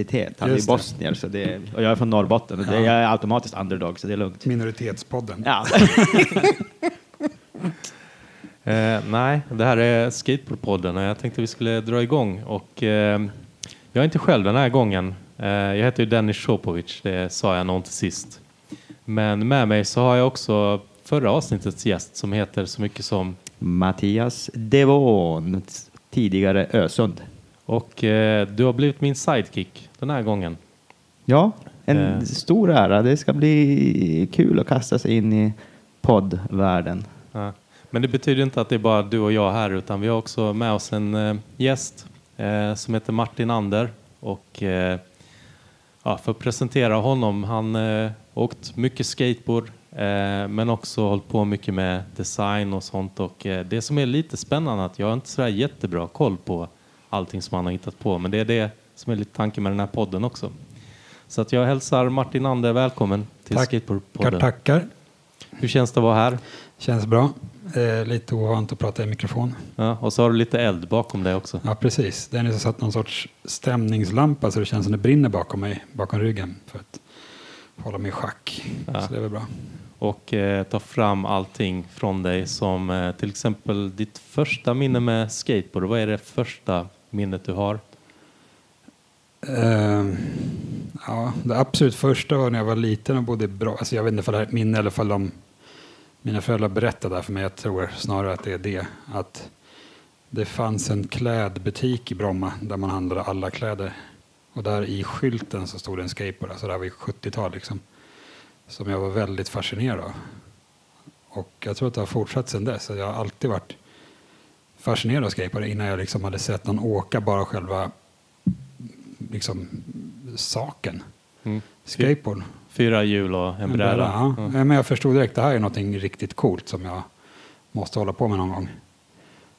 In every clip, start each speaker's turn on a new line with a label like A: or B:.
A: etnicitet. Han är
B: Just det.
A: bosnier så det, och jag är från Norrbotten. Och det, jag är automatiskt underdog så det är lugnt.
B: Minoritetspodden.
A: Ja.
C: Eh, nej, det här är Skateboardpodden och jag tänkte vi skulle dra igång. Och, eh, jag är inte själv den här gången. Eh, jag heter ju Dennis Shopovic, det sa jag nog inte sist. Men med mig så har jag också förra avsnittets gäst som heter så mycket som
A: Mattias Devon, tidigare Ösund.
C: Och eh, du har blivit min sidekick den här gången.
A: Ja, en
C: Eh.
A: stor ära. Det ska bli kul att kasta sig in i poddvärlden.
C: Ja. Men det betyder inte att det är bara du och jag här utan vi har också med oss en eh, gäst eh, som heter Martin Ander. Och eh, ja, för att presentera honom, han eh, åkt mycket skateboard men också hållit på mycket med design och sånt. Och det som är lite spännande att jag har inte sådär jättebra koll på allting som han har hittat på men det är det som är lite tanken med den här podden också. Så att jag hälsar Martin Ander välkommen till
B: Tack.
C: Skateboardpodden.
B: Tackar.
C: Hur känns det att vara här?
B: Känns bra. Eh, lite ovant att prata i mikrofon.
C: Ja, och så har du lite eld bakom dig också.
B: Ja, precis. Dennis har satt någon sorts stämningslampa så det känns som det brinner bakom mig, bakom ryggen. För att hålla mig i schack.
C: Ja.
B: Så det är väl bra.
C: Och eh, ta fram allting från dig som eh, till exempel ditt första minne med skateboard. Vad är det första minnet du har?
B: Uh, ja, det absolut första var när jag var liten och bodde bra. Alltså jag vet inte om det här är ett minne eller om de, mina föräldrar berättade det här för mig. Jag tror snarare att det är det. Att det fanns en klädbutik i Bromma där man handlade alla kläder. Och där i skylten så stod det en skateboard. Alltså det här var ju 70-tal liksom. Som jag var väldigt fascinerad av. Och jag tror att det har fortsatt sedan dess. Jag har alltid varit fascinerad av skateboard innan jag liksom hade sett någon åka bara själva liksom, saken.
C: Mm.
B: Skateboard.
C: Fyra hjul och en bräda.
B: ja.
C: Mm.
B: Ja, Men jag förstod direkt det här är någonting riktigt coolt som jag måste hålla på med någon gång.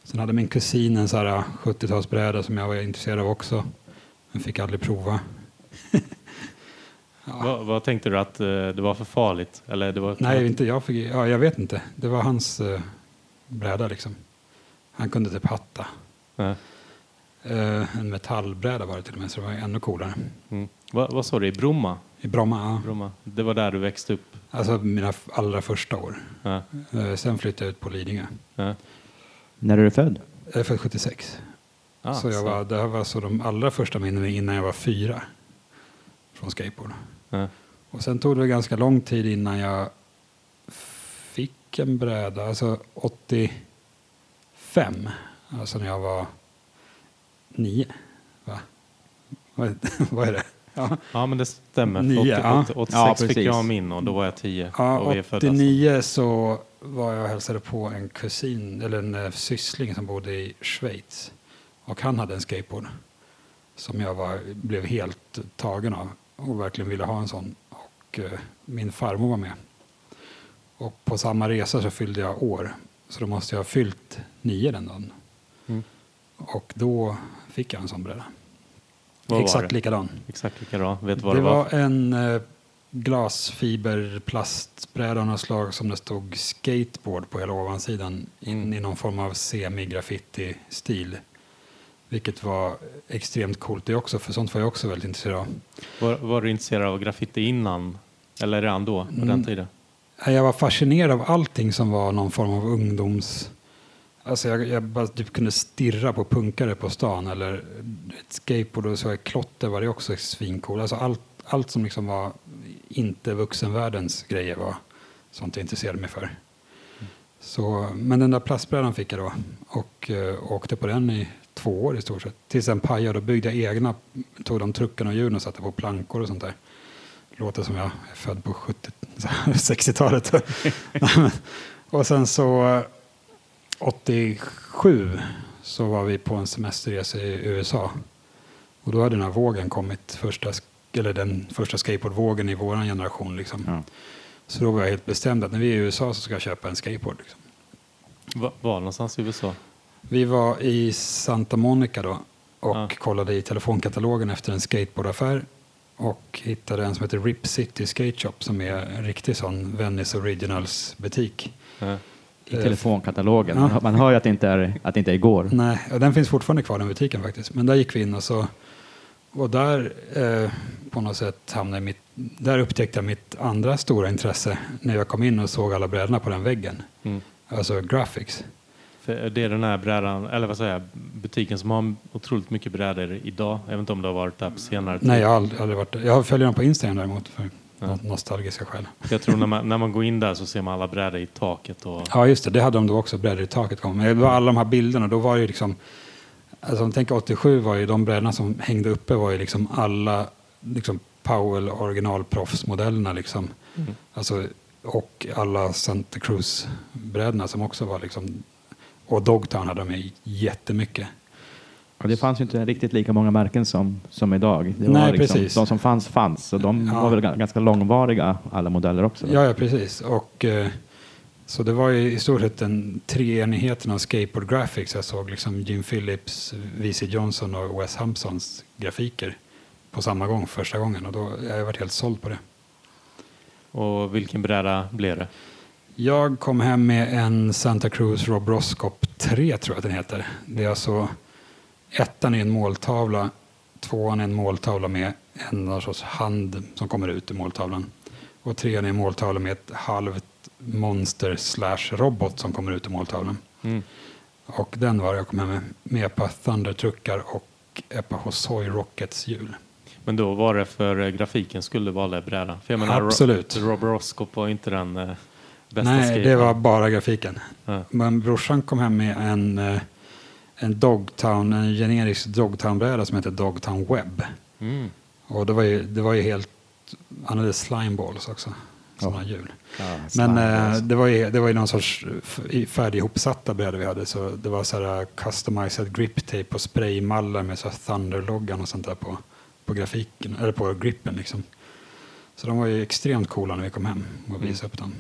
B: Sen hade min kusin en så här 70-talsbräda som jag var intresserad av också. Men fick aldrig prova.
C: Vad, vad tänkte du att eh, det var för farligt? Eller det var
B: Nej, inte jag. Fick, ja, jag vet inte. Det var hans uh, bräda liksom. Han kunde typ hatta.
C: Nej.
B: Eh, en metallbräda var det till och med, så det var ännu coolare.
C: Mm. Vad, vad sa du? I Bromma?
B: I Bromma, ja.
C: Bromma? Det var där du växte upp?
B: Alltså mina allra första år.
C: Ja.
B: Eh, sen flyttade jag ut på Lidingö.
C: Ja.
A: När är du född?
B: Jag är född 76.
C: Ah,
B: så jag var, det här var så de allra första minnena innan jag var fyra. Från skateboard.
C: Ja.
B: Och sen tog det ganska lång tid innan jag fick en bräda. Alltså 85. Alltså när jag var nio. Va? Vad är, det? Ja,
C: ja, men det stämmer. För
B: Nio,
C: 80,
B: ja.
C: 86
A: Ja,
C: fick jag min och då var jag 10.
B: ja
C: och vi är födda
B: 89 så var jag och hälsade på en kusin, eller en eh, syssling som bodde i Schweiz. Och han hade en skateboard. Som jag var, blev helt tagen av. Och verkligen ville ha en sån. Och eh, min farmor var med. Och på samma resa så fyllde jag år. Så då måste jag ha fyllt nio den dagen.
C: Mm.
B: Och då fick jag en sån bräda.
C: Vad
B: Exakt likadan.
C: Exakt likadan. Vet vad
B: Det
C: det var?
B: var en eh, glasfiberplastbräda av något slag som det stod skateboard på hela ovansidan in
C: Mm.
B: i någon form av semi-graffiti-stil. Vilket var extremt coolt det också, för sånt var jag också väldigt intresserad av.
C: var? Var du intresserad av graffiti innan? Eller redan då, på
B: Mm.
C: den tiden?
B: Jag var fascinerad av allting som var någon form av ungdoms... Alltså jag, jag bara typ kunde stirra på punkare på stan eller ett skateboard och så här klotter var det också svincoolt. Alltså allt, allt som liksom var inte vuxenvärldens grejer var sånt jag intresserade mig för. Så, men den där plastbrädan fick jag då och eh, åkte på den i två år i stort sett. Tills den pajade och byggde jag egna, tog de trucken och hjulen och satte på plankor och sånt där. Låter som jag är född på 70, 60-talet. och sen så eh, 87 så var vi på en semesterresa i USA. Och då hade den här vågen kommit, första, eller den första skateboardvågen i vår generation. Liksom.
A: Ja.
B: Så då var jag helt bestämd att när vi är i USA så ska jag köpa en skateboard. Liksom.
C: Va, var någonstans i USA?
B: Vi var i Santa Monica då och
C: Ja.
B: kollade i telefonkatalogen efter en skateboardaffär och hittade en som heter Rip City Skate Shop som är en riktig sån Venice Originals butik.
C: Ja.
A: I telefonkatalogen.
B: ja.
A: Man hör- Man hör ju att det inte är, att det inte är igår.
B: Nej, och den finns fortfarande kvar den butiken faktiskt. Men där gick vi in och så och där eh, på något sätt hamnade mitt, där upptäckte jag mitt andra stora intresse när jag kom in och såg alla brädorna på den väggen.
C: Mm.
B: Alltså graphics.
C: För det är den här brädan, eller vad säger jag, butiken som har otroligt mycket brädor idag. Jag vet inte om du har varit där på senare tid.
B: Nej, jag har aldrig, aldrig varit där. Jag följer dem på Instagram däremot för
C: Ja.
B: no- nostalgiska skäl.
C: Jag tror när man, när man går in där så ser man alla brädor i taket. Och,
B: Ja, just det. Det hade de då också, brädor i taket. Men det var alla de här bilderna, då var det ju liksom... Alltså tänker 87 var ju de brädorna som hängde uppe var ju liksom alla liksom Powell originalproffsmodellerna liksom.
C: Mm.
B: Alltså, och alla Santa Cruz-brädorna som också var liksom... Och Dogtown hade de ju jättemycket.
A: Och det fanns ju inte riktigt lika många märken som, som idag. Det
B: Nej,
A: liksom,
B: precis.
A: De som fanns fanns. Och de
B: Ja.
A: var väl ga- ganska långvariga, alla modeller också.
B: Ja, ja precis. Och, eh, så det var ju i stort sett den treenigheten av skateboard graphics. Jag såg liksom Jim Phillips, V.C. Johnson och Wes Hampsons grafiker på samma gång första gången. Och då jag har jag varit helt såld på det.
C: och vilken bräda blev det?
B: Jag kom hem med en Santa Cruz Rob Roscop 3 tror jag att den heter. Det är alltså ettan är en måltavla, tvåan är en måltavla med en sorts hand som kommer ut ur måltavlan. Och trean är en måltavla med ett halvt monster slash robot som kommer ut ur måltavlan.
C: Mm.
B: Och den var jag kom hem med, med ett par Thunder-truckar och ett par Hosoi Rockets hjul.
C: Men då var det för eh, grafiken skulle valde brädan?
B: Absolut.
C: Ro- Rob Roscoe var inte den eh, bästa
B: Nej,
C: skatern.
B: det var bara grafiken.
C: Ja.
B: Men brorsan kom hem med en, eh, en Dogtown, en generisk Dogtown-bräda som heter Dogtown Web.
C: Mm.
B: Och det var ju, det var ju helt, han hade slimeballs också, sådana hjul.
A: Ja,
B: Men eh, det, var ju, det var ju någon sorts färdighopsatta brädor vi hade. Så det var så här customized grip tape och spraymallar med så Thunder-loggan och sånt där på, på grafiken, eller på grippen liksom. Så de var ju extremt coola när vi kom hem och visade upp dem.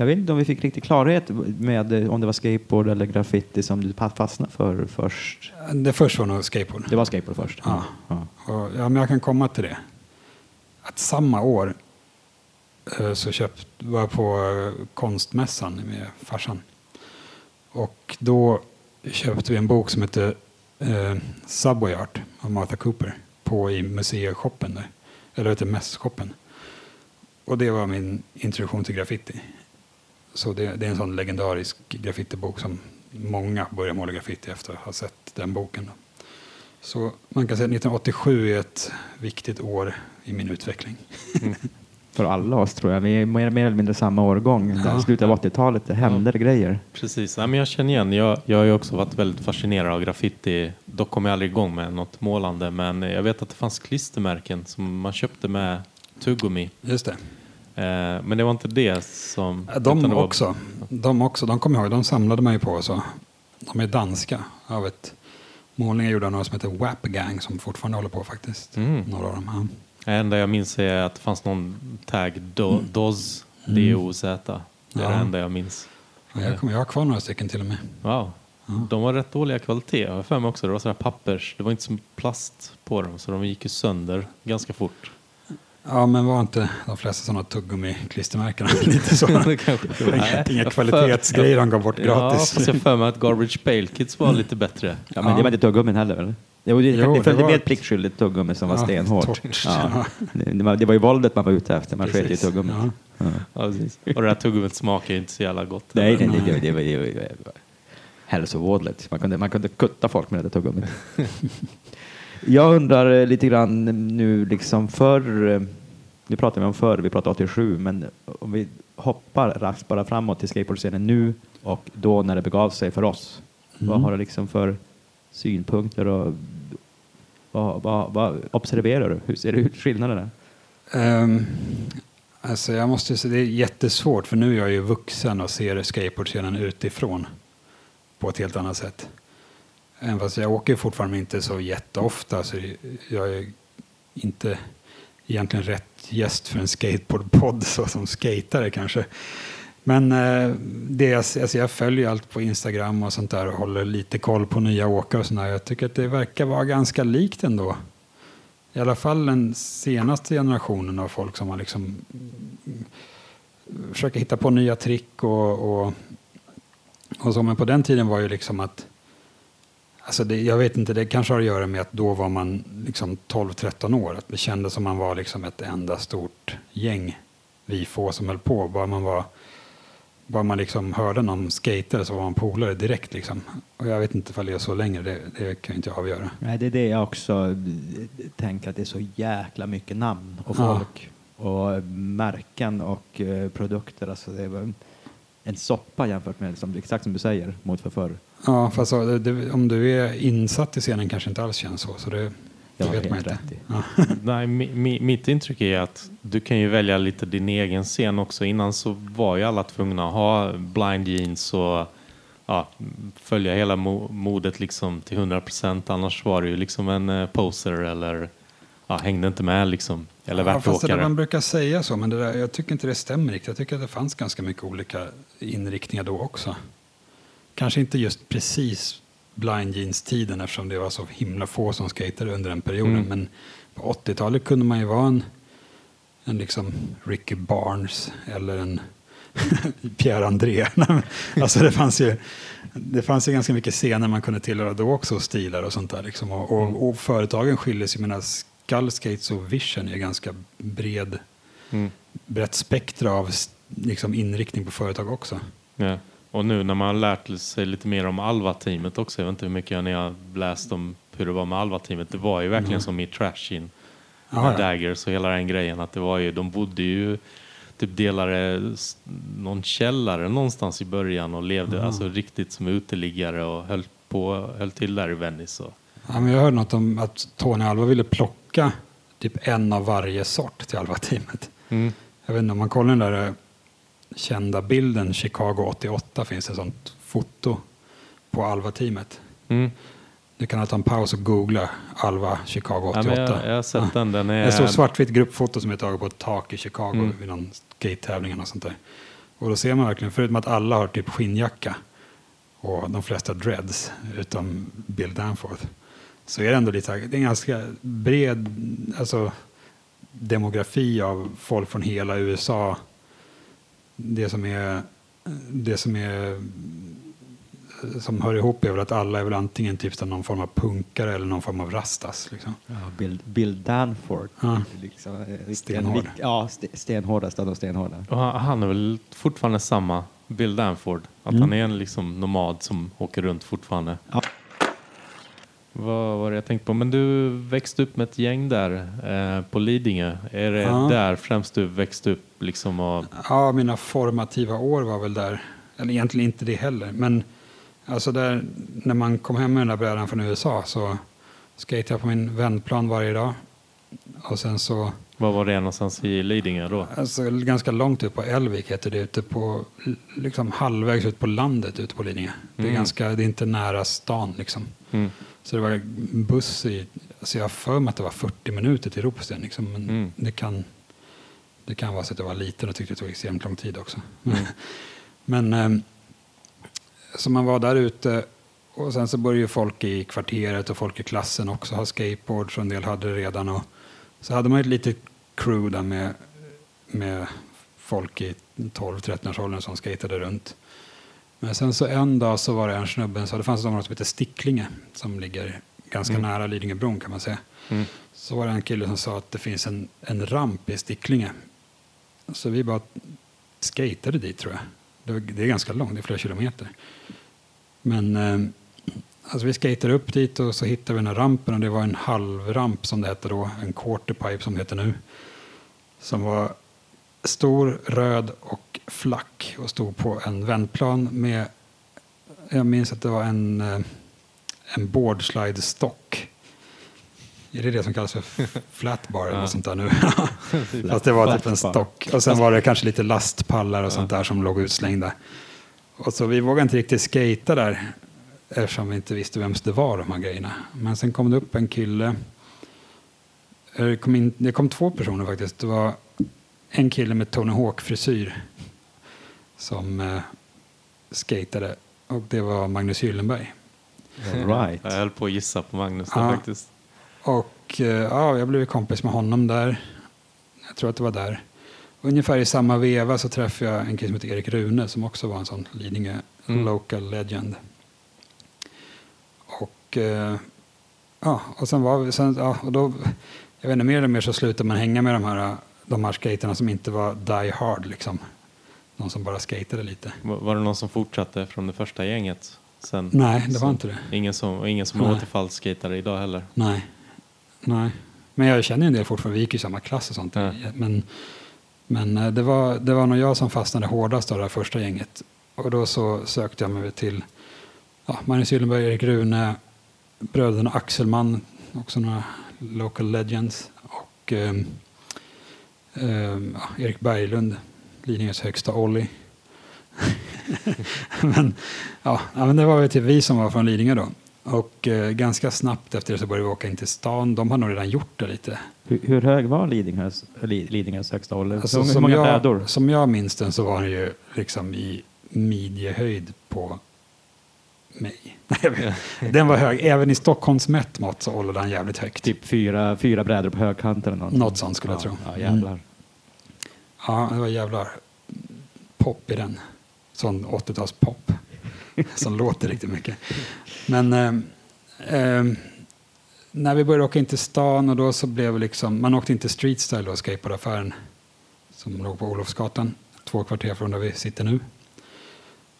A: Jag vet inte om vi fick riktig klarhet med eh, om det var skateboard eller graffiti som du fastnade för först.
B: Det första var nog skateboard.
A: Det var skateboard först?
B: Ja.
A: ja.
B: Och, ja, men jag kan komma till det. Att samma år eh, så köpt, var jag på eh, konstmässan med farsan. Och då köpte vi en bok som heter eh, Subway Art av Martha Cooper på i museishoppen där. Eller heter mässshoppen. Och det var min introduktion till graffiti. Så det, det är en sån legendarisk graffitibok som många börjar måla graffiti efter att ha sett den boken. Då. Så man kan säga att 1987 är ett viktigt år i min utveckling.
A: För alla oss tror jag. Vi är mer, mer eller mindre samma årgång.
B: Ja.
A: slutet av 80-talet. Det hände grejer.
C: Precis, Nej, men jag känner igen. Jag, jag har ju också varit väldigt fascinerad av graffiti. Dock kom jag aldrig igång med något målande, men jag vet att det fanns klistermärken som man köpte med tuggummi.
B: Just det.
C: Eh, men det var inte det som...
B: Ja, De
C: det var-
B: också. De också. De kommer ihåg. De samlade ju på. Så. De är danska. Av ett målningar gjorda av några som heter Wap Gang som fortfarande håller på faktiskt.
C: Mm.
B: Några av dem. Ja.
C: Det enda jag minns är att det fanns någon tag, do, DOZ, D-O-Z. Det är
B: Mm. Ja.
C: det enda jag minns.
B: Ja, jag, kommer, jag har kvar några stycken till och med.
C: Wow. De var rätt dåliga kvalitet. Jag har för mig också. Det var sådär pappers. Det var inte som plast på dem, så de gick ju sönder ganska fort.
B: Ja, men var inte de flesta sådana tuggummi-klistermärken lite så? Inga, kvalitetsgrejer de gav bort
C: Ja,
B: gratis.
C: fast jag för mig att Garbage Pail Kids var lite bättre.
A: Ja, men det var inte tuggummin heller väl? Jo, det,
B: Jo,
A: det
B: det
A: följde
B: var
A: med
B: ett-
A: pliktskyldigt tuggummi som var
B: Ja,
A: stenhårt.
B: torrt.
A: Ja.
B: Ja.
A: Det, det, var, ju våldet man var ute efter. Man sket i tuggummit.
B: Ja.
A: Ja.
C: Ja. Och det här tuggummit smakar ju inte så jävla gott.
A: Nej, det, det, det, var- det, var- det var hälsovådligt. Man kunde, man kunde kutta folk med det där tuggummit. Jag undrar eh, lite grann nu liksom förr, eh, nu pratar vi om förr, vi pratar 87, men om vi hoppar raskt bara framåt till skateboardscenen nu och då när det begav sig för oss. Vad
B: Mm.
A: har du liksom för synpunkter och vad, vad, vad observerar du? Hur ser det ut skillnaderna?
B: Ehm, alltså jag måste säga, det är jättesvårt för nu är jag ju vuxen och ser skateboardscenen utifrån på ett helt annat sätt. Även fast jag åker fortfarande inte så jätteofta så jag är inte egentligen rätt gäst för en skateboardpodd så som skatare kanske. Men eh, det jag, alltså jag följer allt på Instagram och sånt där och håller lite koll på nya åkare och sånt där. Jag tycker att det verkar vara ganska likt ändå. I alla fall den senaste generationen av folk som har liksom mm, försöker hitta på nya trick och, och, och så. Men på den tiden var ju liksom att Alltså det, jag vet inte, det kanske har att göra med att då var man liksom 12-13 år. Att det kändes som man var liksom ett enda stort gäng, vi få som höll på. Bara man, var, bara man liksom hörde någon skater så var man polare direkt. Liksom. Och jag vet inte ifall det är så längre, det, det kan jag inte avgöra.
A: Nej, det är det jag också eh, tänker att det är så jäkla mycket namn och
B: Ja.
A: folk och märken och eh, produkter. Alltså det är en soppa jämfört med, som, exakt som du säger, mot för förr.
B: Ja, fast så, det, det, om du är insatt i scenen kanske inte alls känns så. så det, det
A: Jag har
B: vet man inte. Ja.
C: Nej, mi, mi, mitt intryck är att du kan ju välja lite din egen scen också. Innan så var ju alla tvungna att ha blind jeans och ja, följa hela mo, modet liksom till 100 procent. Annars var du ju liksom en eh, poser eller ja, hängde inte med liksom. Eller
B: Ja, fast det där, man brukar säga så, men det där, jag tycker inte det stämmer riktigt. Jag tycker att det fanns ganska mycket olika inriktningar då också. Kanske inte just precis blind jeans-tiden eftersom det var så himla få som skatade under den perioden.
C: Mm.
B: Men på 80-talet kunde man ju vara en, en liksom Ricky Barnes eller en Pierre André. alltså det fanns ju det fanns ju ganska mycket scener man kunde tillhöra då också, och stilar och sånt där. Liksom. Och, och, och företagen skiljer sig, jag menar Skull Skates och Vision är ganska bred,
C: Mm.
B: brett spektra av liksom, inriktning på företag också.
C: Ja. Och nu när man har lärt sig lite mer om Alva-teamet också, jag vet inte hur mycket ni har läst om hur det var med Alva-teamet. Det var ju verkligen
B: Mm.
C: som i Trashin,
B: Ja.
C: Daggers och hela den grejen. Att det var ju, de bodde ju typ delade någon källare någonstans i början och levde
B: Mm.
C: alltså riktigt som uteliggare och höll, på, höll till där i Venice. Och,
B: Ja, men jag hörde något om att Tony Alva ville plocka typ en av varje sort till Alva-teamet.
C: mm.
B: Jag vet inte, om man kollar den där eh, kända bilden, Chicago 88, finns ett sånt foto på Alva-teamet.
C: Mm.
B: Du kan ta en paus och googla Alva Chicago 88.
C: Ja, jag, jag har sett den. Den
B: Det
C: är,
B: är så svartvitt gruppfoto som är taget på ett tak i Chicago
C: Mm.
B: vid någon skate-tävling och sånt där. Och då ser man verkligen, förutom att alla har typ skinnjacka och de flesta dreads, utom Bill Danforth, så är det ändå lite det är en ganska bred alltså, demografi av folk från hela USA. Det som är, det som är som hör ihop är väl att alla är väl antingen typ någon form av punkare eller någon form av rastas. Liksom.
A: Ja, Bill, Bill Danford.
B: Ja.
A: Liksom, eh,
B: Stenhård.
A: vik- Ja, st- stenhårdast av de stenhårda.
C: och han, han är väl fortfarande samma, Bill Danford. Att
A: Mm.
C: han är en liksom nomad som åker runt fortfarande.
A: Ja.
C: Vad var det jag tänkte på? Men du växte upp med ett gäng där eh, på Lidingö. Är det
B: Ja.
C: där främst du växte upp liksom och
B: Ja, mina formativa år var väl där. Eller egentligen inte det heller. Men alltså där, när man kom hem med den där brädan från USA så skejtade jag på min vändplan varje dag. Och sen så,
C: Var var det någonstans i Lidingö då?
B: alltså ganska långt ut på Älvik heter det, ute på, liksom halvvägs ut på landet ute på Lidingö. Det är,
C: Mm.
B: ganska, det är inte nära stan liksom.
C: Mm.
B: Så det var buss i, alltså jag har för mig att det var 40 minuter till Ropsten. Liksom, men
C: Mm.
B: det, kan, det kan vara så att jag var liten och tyckte det tog extremt lång tid också.
C: Mm.
B: men ehm, så man var där ute och sen så började ju folk i kvarteret och folk i klassen också ha skateboards och en del hade det redan. Och så hade man ett litet crew där med, med folk i 12-13-årsåldern som skatade runt. Men sen så en dag så var det en snubbe, så det fanns ett område som heter Sticklinge som ligger ganska
C: Mm.
B: nära Lidingöbron kan man säga.
C: Mm.
B: Så var det en kille som sa att det finns en, en ramp i Sticklinge. Så vi bara skatade dit tror jag. Det, det är ganska långt, det är flera kilometer. Men eh, alltså vi skatade upp dit och så hittade vi den här rampen och det var en halvramp som det hette då, en quarterpipe som det heter nu. Som var stor, röd och flack och stod på en vändplan med, jag minns att det var en, eh, en boardslide-stock. Är det det som kallas för flatbar eller
C: Ja.
B: sånt där nu? Fast det var typ en stock. Och sen var det kanske lite lastpallar och sånt där som låg utslängda. Och så vi vågade inte riktigt skata där eftersom vi inte visste vems det var de här grejerna. Men sen kom det upp en kille. Eh, Det kom, in, det kom två personer faktiskt. Det var en kille med Tony Hawk-frisyr som eh, skatade och det var Magnus Gyllenberg.
A: All right.
C: Jag höll på att gissa på Magnus där
B: Ja.
C: faktiskt.
B: Och eh, ja, jag blev kompis med honom där. Jag tror att det var där. Ungefär i samma veva så träffade jag en kille som heter Erik Rune som också var en sån Lidingö
C: Mm.
B: local legend. Och och, eh, ja, och sen var vi, sen, ja, och då, jag vet inte, mer eller mer så slutade man hänga med de här, de här skaterna som inte var die hard liksom. De som bara skatade lite.
C: Var, var det någon som fortsatte från det första gänget? Sen,
B: Nej, det var
C: sen-
B: inte det.
C: Ingen som, ingen som är idag heller.
B: Nej. Nej. Men jag känner ju en del fortfarande, vi gick i samma klass och sånt.
C: Ja.
B: Men, men eh, det, var, det var nog jag som fastnade hårdast av det här första gänget. Och då så sökte jag mig till ja, Magnus Gyllenberg, Erik Rune, bröderna Axelman, också några local legends. Och ehm, ja, Erik Berglund, Lidingös högsta Olli. men, ja, men det var väl typ vi som var från Lidingö då. Och eh, ganska snabbt efter det så började vi åka in till stan. De har nog redan gjort det lite.
A: Hur, hur hög var Lidingös, Li- Lidingös högsta ålder?
B: Alltså,
A: hur, hur
B: som,
A: många
B: jag, som jag minns den så var den ju liksom i midjehöjd på mig. Jag den var hög. Även i Stockholms mätt mått så håller den jävligt högt.
A: Typ fyra, fyra brädor på högkanten eller något.
B: Något sånt skulle jag
A: ja,
B: tro.
A: Ja, jävlar.
B: Ja, det var jävlar pop i den. Sån 80-talspop. som låter riktigt mycket. Men ehm, ehm, när vi började åka in till stan och då så blev liksom, man åkte in till Street Style och skateboardaffären som låg på Olofsgatan, två kvarter från där vi sitter nu.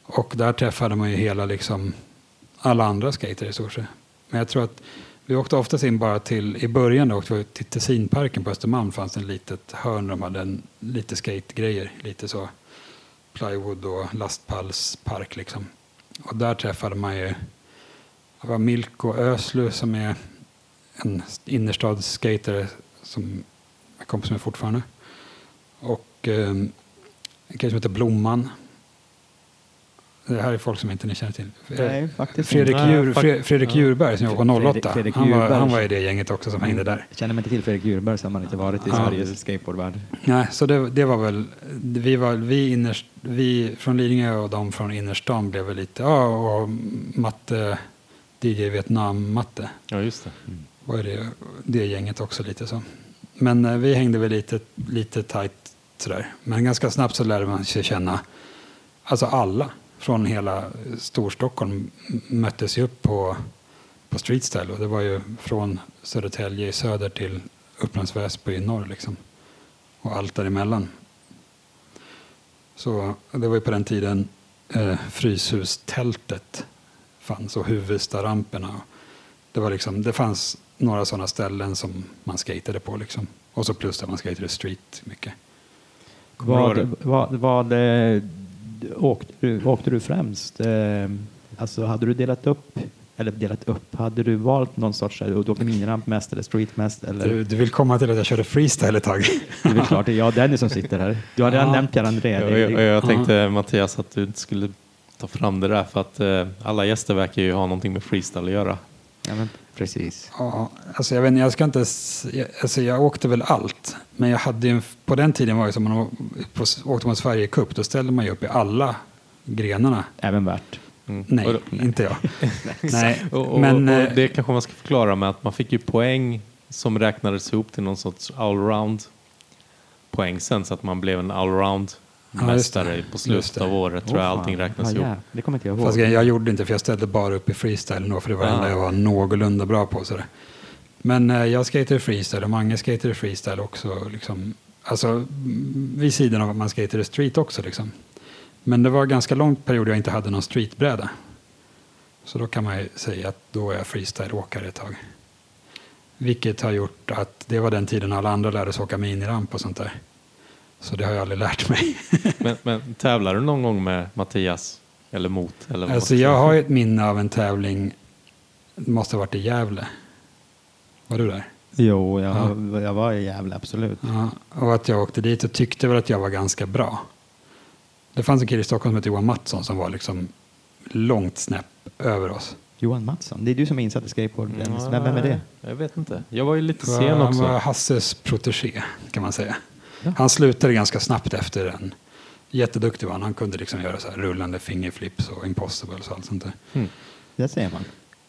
B: Och där träffade man ju hela liksom alla andra skater i stort sett. Men jag tror att vi åkte oftast in bara till, i början då åkte vi till Tessinparken på Östermalm fanns det en litet hörn där de hade en, lite skategrejer, lite så plywood och lastpallspark liksom. Och där träffade man ju, det var Milko Öslu som är en innerstadsskater som jag kompis med fortfarande. Och eh, en kille som heter Blomman. Det här är folk som inte ni känner till.
A: Nej, faktiskt
B: Fredrik, Djur, Fre- Fredrik. Djurberg som jobbar på
A: Fredrik-
B: 08.
A: Fredrik
B: han, var, han var i det gänget också som hängde där.
A: Känner mig inte till Fredrik Djurberg så har man inte varit i
B: Ja.
A: Sveriges skateboardvärld.
B: Nej, så det, det var väl, vi, var, vi, innerst, vi från Lidingö och de från innerstan blev väl lite, ja, och matte, DJ Vietnam-matte
C: Ja, just det.
B: var det, det gänget också lite så. Men eh, vi hängde väl lite, lite tajt sådär. Men ganska snabbt så lärde man sig känna, alltså alla från hela Storstockholm möttes ju upp på, på Street Style. Och det var ju från Södertälje i söder till Upplands Väsby i norr liksom. Och allt däremellan. Så det var ju på den tiden eh, Fryshustältet fanns och Huvudstaramperna. Det, var liksom, det fanns några sådana ställen som man skatade på. Liksom. Och så plus att man skatade street mycket.
A: Vad, vad, vad åkte, du, åkte du främst? Eh, alltså hade du delat upp, eller delat upp, hade du valt någon sorts, eh, du åkte miniramp mest eller street mest? Eller?
B: Du, du vill komma till att jag körde freestyle ett tag?
A: Det är väl klart, det är jag och Dennis som sitter här. Du har redan
B: Ja.
A: nämnt Pierre André.
C: Jag, jag, jag tänkte Mattias att du inte skulle ta fram det där för att eh, alla gäster verkar ju ha någonting med freestyle att göra.
A: Ja, men, precis.
B: Ja, alltså jag, vet, jag ska inte... alltså jag åkte väl allt. Men jag hade ju, en- på den tiden var det som man på, åkte man Sverige Cup. Då ställde man ju upp i alla grenarna.
A: Även värt.
C: Mm.
B: Nej,
C: då-
B: inte jag. Nej,
C: och, och,
B: men...
C: och
B: eh,
C: det kanske man ska förklara med att man fick ju poäng som räknades ihop till någon sorts allround poäng sen så att man blev en allround
B: Ja,
C: mästare på
B: Just
C: slutet av året tror jag allting räknas
A: ja,
C: ihop.
A: ja, Det kommer inte jag ihåg.
B: Fast jag, jag gjorde inte för jag ställde bara upp i freestyle då, för det var det
C: Ah.
B: enda jag var någorlunda bra på. Sådär. Men eh, jag skatade freestyle och Mange skatade freestyle också. Liksom, alltså mm, vid sidan av att man skatade street också. Liksom. Men det var en ganska lång period jag inte hade någon streetbräda. Så då kan man ju säga att då är jag freestyle-åkare ett tag. Vilket har gjort att det var den tiden alla andra lärde sig åka miniramp och sånt där. Så det har jag aldrig lärt mig.
C: Men, men tävlar du någon gång med Mattias? Eller mot? Eller
B: Alltså jag har ju ett minne av en tävling, det måste ha varit i Gävle. Var du där?
A: Jo, jag, jag var i Gävle, absolut.
B: Ja, och att jag åkte dit och tyckte väl att jag var ganska bra. Det fanns en kille i Stockholm som hette Johan Mattsson som var liksom långt snäpp över oss.
A: Johan Mattsson, det är du som är insatt i skateboard. Dennis. Vem, vem är det?
C: Jag vet inte. Jag var ju lite
B: var-
C: sen
B: Han var
C: också.
B: Hasses protégé kan man säga.
A: Ja.
B: Han slutade ganska snabbt efter den. Jätteduktig var han. Han kunde liksom göra så här rullande fingerflips och impossibles och allt sånt där.
C: Mm.
A: Det säger man.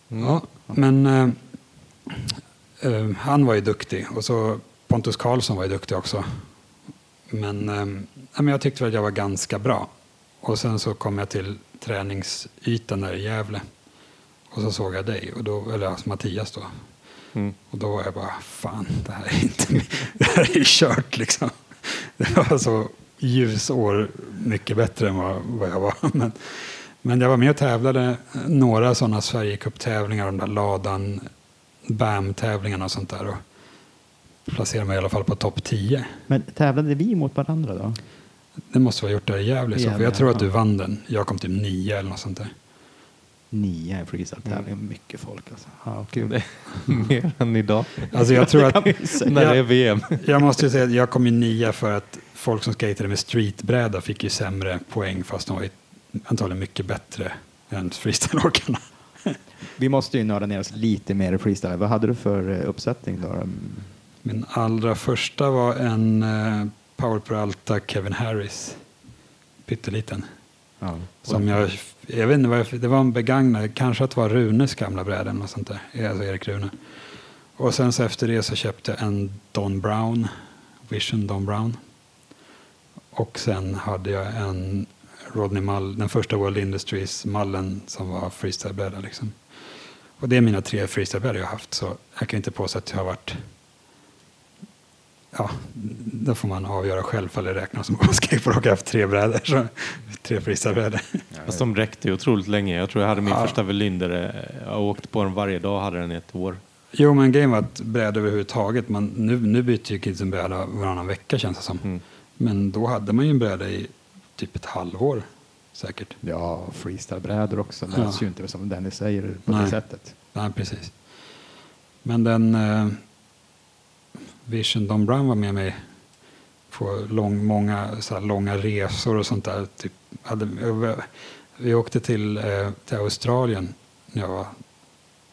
C: Mm.
B: Ja, men eh, eh, han var ju duktig och så Pontus Karlsson var ju duktig också. Men, eh, men jag tyckte väl att jag var ganska bra. Och sen så kom jag till träningsytan där i Gävle. Och så såg jag dig, och då, eller alltså Mattias då.
C: Mm.
B: Och då var jag bara, fan, det här är inte det här är kört liksom. Det var så ljusår mycket bättre än vad, vad jag var. Men, men jag var med och tävlade några sådana Sverigecup-tävlingar, de där ladan, BAM-tävlingarna och sånt där. Och placerade mig i alla fall på topp 10.
A: Men tävlade vi mot varandra då?
B: Det måste vara gjort där i Gävle.
A: Gävle,
B: Jag tror att du vann den. Jag kom till nio eller något sånt där.
A: Nio i freestyle-tävling.
B: Mm.
A: Mycket folk alltså. Ja, kul.
C: Mer än idag.
B: Alltså jag tror att.
C: När det är VM.
B: Jag måste ju säga att jag kom ju nia för att folk som skatade med streetbräda fick ju sämre poäng fast de var antagligen mycket bättre än freestyleåkarna.
A: Vi måste ju nörda ner oss lite mer i freestyle. Vad hade du för eh, uppsättning då?
B: Min allra första var en eh, Power Peralta Kevin Harris. Pytteliten.
A: Ja.
B: Som jag, jag vet inte vad jag, det var en begagnad, kanske att det var Runes gamla bräda eller sånt där. Alltså Erik Rune. Och sen så efter det så köpte jag en Don Brown, Vision Don Brown. Och sen hade jag en Rodney Mall, den första World Industries mallen som var freestylebräda liksom. Och det är mina tre freestylebrädor jag har haft så jag kan inte påstå att jag har varit Ja, då får man avgöra själv om det räknas som skateboard och jag har haft tre brädor. Så, tre freestylebrädor.
C: Fast de räckte ju otroligt länge. Jag tror jag hade min
B: Ja.
C: första Velinder. Jag åkte på den varje dag och hade den i ett år.
B: Jo, men grejen var att brädor överhuvudtaget, man, nu, nu byter ju kidsen bräda varannan vecka känns det som.
C: Mm.
B: Men då hade man ju en bräda i typ ett halvår säkert.
A: Ja, freestylebrädor också. Det
B: Ja.
A: ju inte som Dennis säger på det
B: Nej.
A: sättet.
B: Nej, precis. Men den eh, Vision Don Brown var med mig på lång, många så här, långa resor och sånt där. Typ, hade, vi, vi åkte till, eh, till Australien när jag var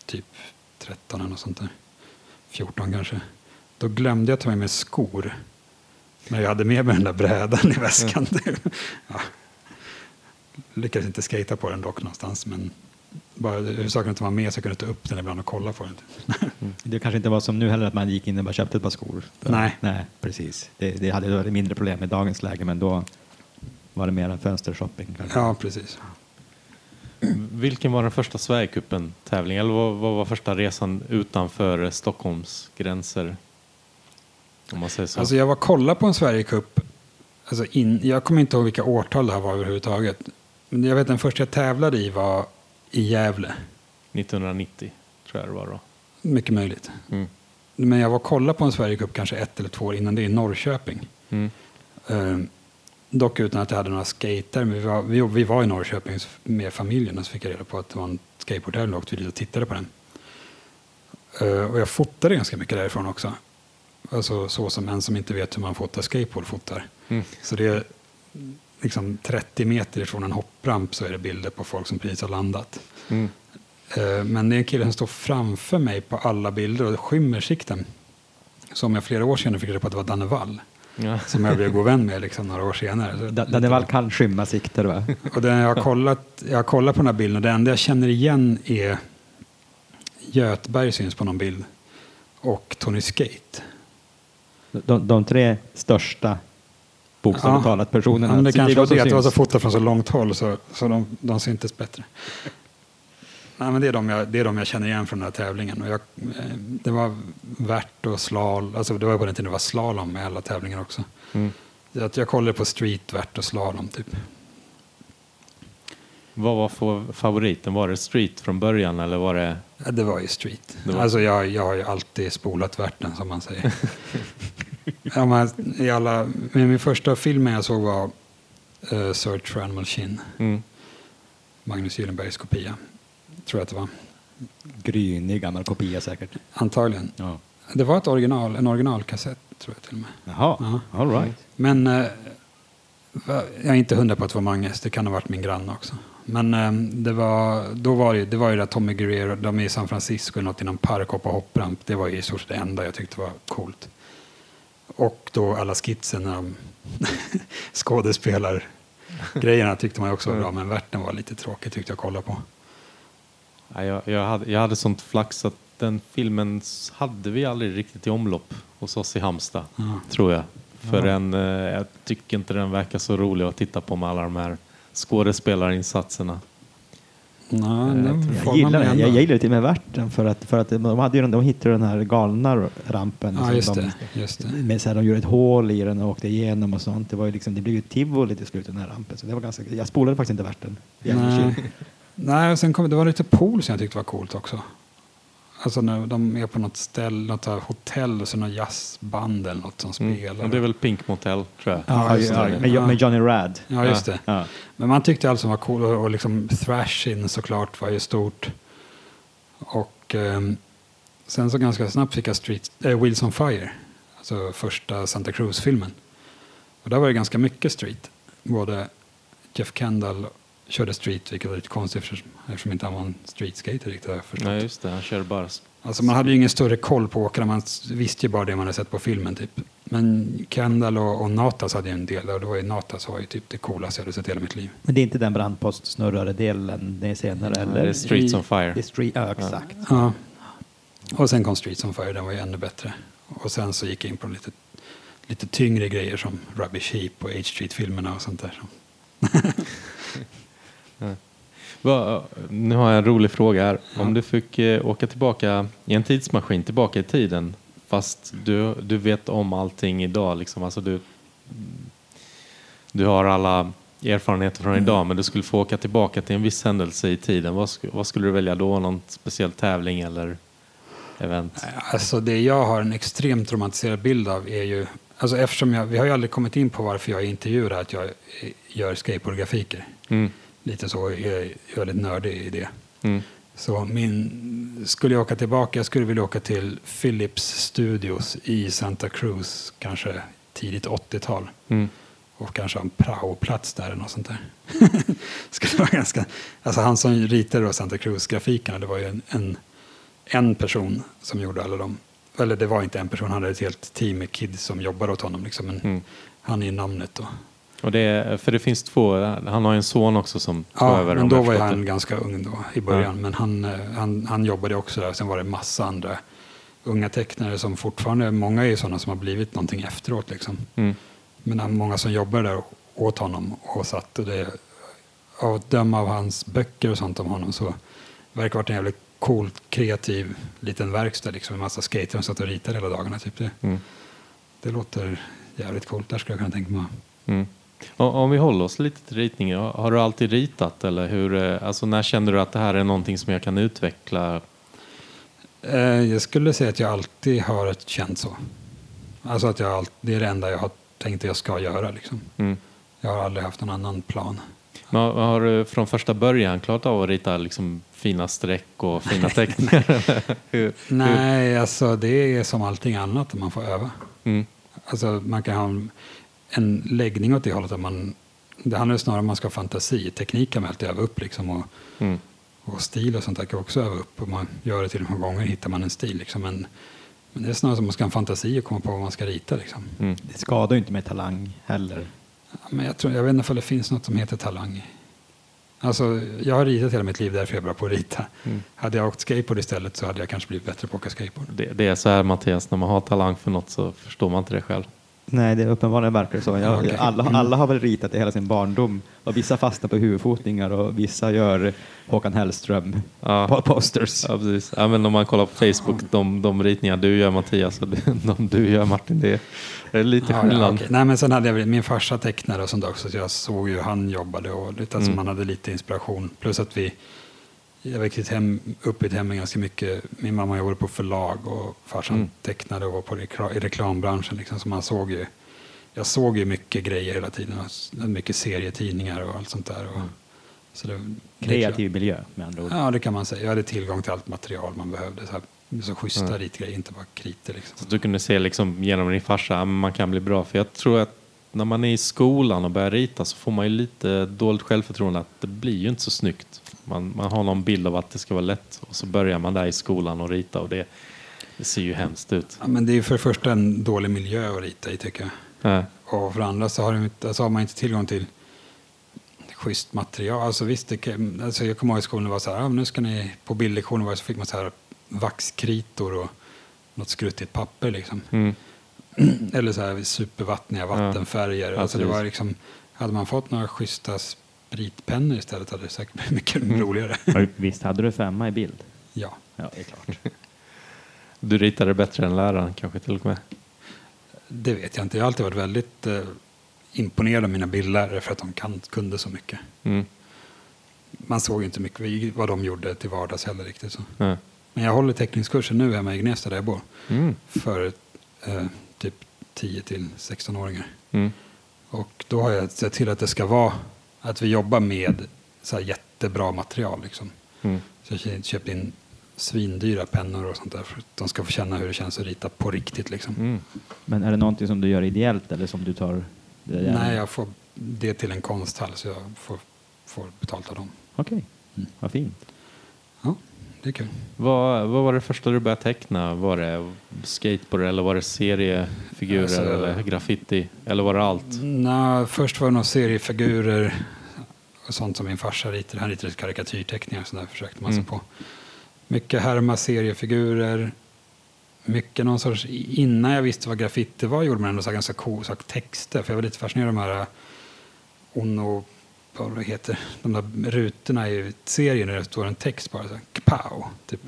B: typ 13 eller något sånt där. 14 kanske. Då glömde jag ta med mig skor. Men jag hade med mig den där brädan i väskan. ja. Lyckades inte skata på den dock någonstans. Men bara huvudsaken att den var med så jag kunde ta upp den ibland och kolla på den.
A: Det kanske inte var som nu heller att man gick in och bara köpte ett par skor.
B: Nej.
A: Nej, precis. Det, det hade varit mindre problem i dagens läge, men då var det mer en fönstershopping. kanske.
B: Ja, precis.
C: Vilken var den första Sverigecupen-tävlingen? Eller vad, vad var första resan utanför Stockholms gränser? Om man säger så.
B: Alltså jag var kolla på en Sverigecup. Alltså in, jag kommer inte ihåg vilka årtal det här var överhuvudtaget. Men jag vet den första jag tävlade i var i Gävle.
C: 1990 tror jag det var då.
B: Mycket möjligt.
C: Mm.
B: Men jag var kolla på en Sverigecup kanske ett eller två år innan det i Norrköping.
C: Mm.
B: Eh, dock utan att jag hade några skater. Men vi var, vi, vi var i Norrköping med familjen och så fick jag reda på att det var en skateboardtävling och åkte vi dit och tittade på den. Eh, och jag fotade ganska mycket därifrån också. Alltså så som en som inte vet hur man fotar skateboard fotar.
C: Mm.
B: Så det är liksom 30 meter ifrån en hoppramp så är det bilder på folk som precis har landat.
C: Mm.
B: Eh, Men det är en kille som står framför mig på alla bilder och skymmer sikten. Som jag flera år senare fick reda på att det var Danne Wall.
C: Ja.
B: Som jag blev god vän med liksom, några år senare. Så-
A: Da- Daniel kan skymma sikter, va?
B: Och den jag, har kollat, jag har kollat på den här bilden och det enda jag känner igen är Götberg syns på någon bild. Och Tony Skate.
A: De, de tre största bokstavligt
B: Ja.
A: talat personerna.
B: Ja, men det
A: Så
B: kanske
A: de
B: var det att det var så fotat från så långt håll så, så de, de syntes bättre. Nej, men det, är de jag, det är de jag känner igen från den här tävlingen. Och jag, eh, det var värt och slalom, alltså det var på den tiden det var slalom med alla tävlingar också.
C: Mm.
B: Så att jag kollade på street, värt och slalom typ.
C: Vad var för favoriten? Var det street från början eller var det...
B: Ja, det var ju street.
C: Var-
B: Alltså jag, jag har ju alltid spolat värten som man säger. ja, men, i alla, men min första film jag såg var eh, Search for Animal Chin.
C: Mm.
B: Magnus Gyllenbergs kopia. Tror jag att det var.
A: Grynig gammal kopia säkert.
B: Antagligen.
A: Ja.
B: Det var ett original, en originalkassett tror jag till och med.
A: Jaha,
B: Ja.
A: all right.
B: Men eh, va- jag är inte hundra på att det var Manges, det kan ha varit min granne också. Men eh, det var, då var det, det var ju där Tommy Guerrero, de är i San Francisco, något i någon park på hoppramp. Det var ju i stort sett det enda jag tyckte var coolt. Och då alla skitserna, de skådespelargrejerna tyckte man också var bra, men värten var lite tråkig tyckte jag kolla på.
C: Ja, jag, jag, hade, jag hade sånt flax att den filmen hade vi aldrig riktigt i omlopp hos oss i Halmstad,
B: Ja.
C: tror jag. För den, eh, jag tycker inte den verkar så rolig att titta på med alla de här skådespelarinsatserna.
B: Nej,
C: Eh,
B: den får
A: Jag gillar, jag
B: ändå.
A: gillar till och med värten för att, för att de, hade ju, de hittade den här galna rampen.
B: Ja,
A: som
B: just
A: de,
B: det. Just det.
A: Med så här, de gjorde ett hål i den och åkte igenom och sånt. Det, var ju liksom, det blev ju tivoli till slut den här rampen. Så det var ganska, jag spolade faktiskt inte värten.
B: Nej. Nej, och sen kom, det var lite pool som jag tyckte var coolt också. Alltså när de är på något ställe, något här hotell och så något jazzband eller något som
C: Mm.
B: spelar.
C: Och det är väl Pink Motel, tror jag.
A: Ja,
B: just
A: ja,
B: det.
A: med,
B: Ja.
A: med Johnny Rad.
B: Ja, just det.
A: Ja.
B: Men man tyckte allt som var cool och, och liksom thrashin såklart var ju stort. Och ehm, sen så ganska snabbt fick jag Street, äh, Wheels on Fire, alltså första Santa Cruz-filmen. Och där var det ganska mycket street. Både Jeff Kendall körde street, vilket var lite konstigt eftersom, eftersom inte han var en streetskater riktigt har jag förstått.
C: Nej, just det. Han kör bara...
B: Alltså man hade ju ingen större koll på åkarna, man visste ju bara det man hade sett på filmen typ. Men Kendall och, och Natas hade ju en del och det var ju Natas var ju typ det coolaste jag hade sett i hela mitt liv.
A: Men det är inte den brandpostsnurrade delen, det är senare
C: Ja,
A: eller?
C: det är Streets on Fire.
A: Det är street, ja, exakt.
B: Ja. Och sen kom Streets on Fire, den var ju ännu bättre. Och sen så gick jag in på lite, lite tyngre grejer som Rubbish Heap och H Street-filmerna och sånt där.
C: Va, nu har jag en rolig fråga här. Om du fick eh, åka tillbaka i en tidsmaskin tillbaka i tiden fast du, du vet om allting idag. Liksom. Alltså du, du har alla erfarenheter från idag men du skulle få åka tillbaka till en viss händelse i tiden. Vad, vad skulle du välja då? Någon speciell tävling eller event?
B: Alltså det jag har en extremt romantiserad bild av är ju, alltså eftersom jag, vi har ju aldrig kommit in på varför jag intervjuar att jag eh, gör skateboardgrafiker.
C: Mm.
B: Lite så, jag jag är lite nördig i det.
C: Mm.
B: Så min, skulle jag åka tillbaka, jag skulle vilja åka till Philips Studios i Santa Cruz, kanske tidigt 80-tal.
C: Mm.
B: Och kanske ha en praoplats där eller något sånt där. skulle vara ganska, alltså han som ritade då Santa Cruz-grafikerna, det var ju en, en, en person som gjorde alla dem. Eller det var inte en person, han hade ett helt team med kids som jobbade åt honom. Liksom, men
C: Mm.
B: han är namnet då.
C: Och det, är- för det finns två, han har en son också som tar
B: Ja,
C: över.
B: men då var han ganska ung då i början.
C: Ja.
B: Men han, eh, han, han jobbade också där. Sen var det massa andra unga tecknare som fortfarande, många är ju sådana som har blivit någonting efteråt. Liksom.
C: Mm.
B: Men många som jobbar där åt honom och satt och det, av att döma av hans böcker och sånt om honom så verkar det varit en jävligt coolt, kreativ liten verkstad liksom. En massa skater som satt och ritade hela dagarna. Typ det.
C: Mm.
B: det låter jävligt coolt. Där skulle jag kunna tänka mig.
C: Mm. Om vi håller oss lite till ritning, har du alltid ritat eller hur, eh, alltså när kände du att det här är någonting som jag kan utveckla?
B: Eh, jag skulle säga att jag alltid har ett känt så. Alltså att jag det är det enda jag har tänkt att jag ska göra. Liksom.
C: Mm.
B: Jag har aldrig haft någon annan plan.
C: Men har, du från första början klarat av att rita liksom fina streck och fina teckningar? hur, hur?
B: Nej, alltså det är som allting annat man får öva.
C: Mm.
B: Alltså man kan ha en, en läggning åt det hållet. Att man, det handlar ju snarare om att man ska ha fantasi. Teknik kan man alltid öva upp liksom. Och,
C: Mm.
B: och stil och sånt där kan också öva upp. Och man gör det till många gånger hittar man en stil. Liksom. Men, men det är snarare som att man ska ha en fantasi och komma på vad man ska rita. Liksom.
C: Mm.
A: Det skadar ju inte med talang heller.
B: Ja, Men jag, tror, jag vet inte om det finns något som heter talang. Alltså, jag har ritat hela mitt liv, därför är jag bra på att rita.
C: Mm.
B: Hade jag åkt skateboard istället så hade jag kanske blivit bättre på att åka skateboard.
C: Det, det är så här Mattias, när man har talang för något så förstår man inte det själv.
A: Nej, det är uppenbarligen verkar så. Jag,
B: Okej.
A: alla, alla har väl ritat i hela sin barndom. Och vissa fastnar på huvudfotningar och vissa gör Håkan Hellström
C: Ja.
A: po- posters.
C: Ja, precis. Ja, men om man kollar på Facebook, de, de ritningar du gör Mattias och de du gör Martin, det är, lite
B: Ja,
C: skillnad.
B: ja, okej. Nej, men sen hade jag min farsa tecknade och sånt också, så jag såg ju hur han jobbade och lite, alltså
C: Mm.
B: man hade lite inspiration. Plus att vi, jag växte hem, upp i ett hem med ganska mycket, min mamma jobbade på förlag och farsan
C: Mm.
B: tecknade och var på rekla, i reklambranschen. Liksom, så man såg ju, jag såg ju mycket grejer hela tiden, mycket serietidningar och allt sånt där. Och, så det,
A: Kreativ miljö med andra ord.
B: Ja, det kan man säga. Jag hade tillgång till allt material man behövde. Så, här, så schyssta
C: Mm.
B: ritgrejer, inte bara kriter. Liksom.
C: Så du kunde se liksom genom din farsa, men man kan bli bra. För jag tror att när man är i skolan och börjar rita så får man ju lite dåligt självförtroende att det blir ju inte så snyggt. Man, man har någon bild av att det ska vara lätt och så börjar man där i skolan och rita och det, det ser ju hemskt ut.
B: Ja, men det är för det första en dålig miljö att rita i tycker jag.
C: Ja.
B: Och för det andra så har, de alltså har man inte tillgång till schysst material. Alltså visst, det, alltså jag kommer ihåg i skolan var så här, ah, nu ska ni, på bildlektionen så fick man så här vaxkritor och något skruttigt papper liksom.
C: Mm.
B: Eller så här supervattniga vattenfärger.
C: Ja,
B: alltså det var liksom, hade man fått några schyssta ritpennor istället hade det säkert blivit mycket roligare.
A: Visst hade du femma i bild?
B: Ja.
A: Ja, det är klart.
C: Du ritade bättre än läraren kanske till och med.
B: Det vet jag inte. Jag har alltid varit väldigt eh, imponerad av mina bildlärare för att de kan, kunde så mycket.
C: Mm.
B: Man såg ju inte mycket vad de gjorde till vardags heller riktigt. Så.
C: Ja.
B: Men jag håller teckningskursen nu hemma i Gnesta där jag bor.
C: Mm.
B: För eh, typ 10 till 16-åringar.
C: Mm.
B: Och då har jag sett till att det ska vara att vi jobbar med så här jättebra material. Liksom.
C: Mm.
B: Så jag har köpt in svindyra pennor och sånt där för att de ska få känna hur det känns att rita på riktigt. Liksom.
C: Mm.
A: Men är det någonting som du gör ideellt eller som du tar?
B: Nej, jag får det till en konsthall så jag får, får betalt av dem.
A: Okej,
B: Mm.
A: vad fint.
B: Ja, det är kul.
C: Vad, vad var det första du började teckna? Var det skateboard eller var det seriefigurer
B: Alltså-
C: eller graffiti? Eller var det allt?
B: Nå, först var det några seriefigurer sånt som min farsa ritade. Han ritade karikatyrteckningar och sådär försökte man sig
C: Mm.
B: på. Mycket härma seriefigurer. Mycket någon sorts, innan jag visste vad graffiti var gjorde man ändå så ganska cool så här texter. För jag var lite fascinerad av de här Ono, vad det heter, de där rutorna i serien där det står en text bara så här, typ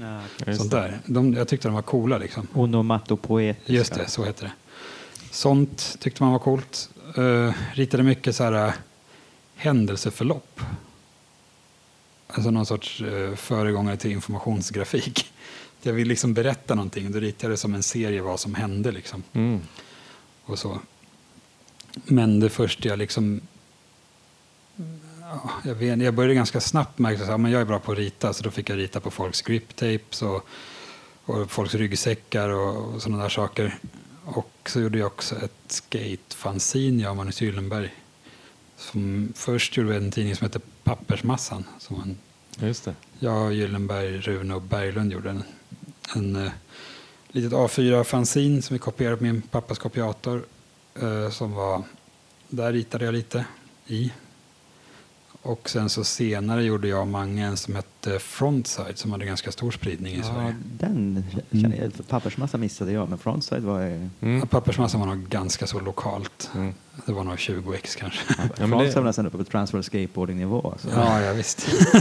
A: Ja.
B: Sånt där. De, jag tyckte de var coola liksom.
A: Onomatopoetiska.
B: Just det, så heter det. Sånt tyckte man var coolt. Uh, ritade mycket så här uh, händelseförlopp. Alltså någon sorts uh, föregångare till informationsgrafik. Jag vill liksom berätta någonting. Då ritade jag det som en serie vad som hände liksom.
C: Mm.
B: Och så. Men det första jag liksom... Ja, jag, vet, jag började ganska snabbt märka att jag är bra på att rita. Så då fick jag rita på folks grip tapes och, och folks ryggsäckar och, och sådana där saker. Och så gjorde jag också ett skate-fanzine, jag och Magnus Gyllenberg. Som först gjorde en tidning som hette Pappersmassan. Som man,
C: Just det.
B: jag, Gyllenberg, Rune och Berglund gjorde en, en eh, litet A4-fanzine som vi kopierade på min pappas kopiator. Eh, som var, där ritade jag lite i. Och sen så senare gjorde jag och Mange en som hette Frontside som hade ganska stor spridning i
A: Ja,
B: Sverige.
A: den känner jag. Pappersmassa missade jag, men Frontside var ju...
C: Mm.
B: Pappersmassan var nog ganska så lokalt.
C: Mm.
B: Det var nog 20 ex kanske.
C: Ja, men
A: Frontside var nästan uppe på transfer skateboarding-nivå. Så.
B: Ja, ja visst.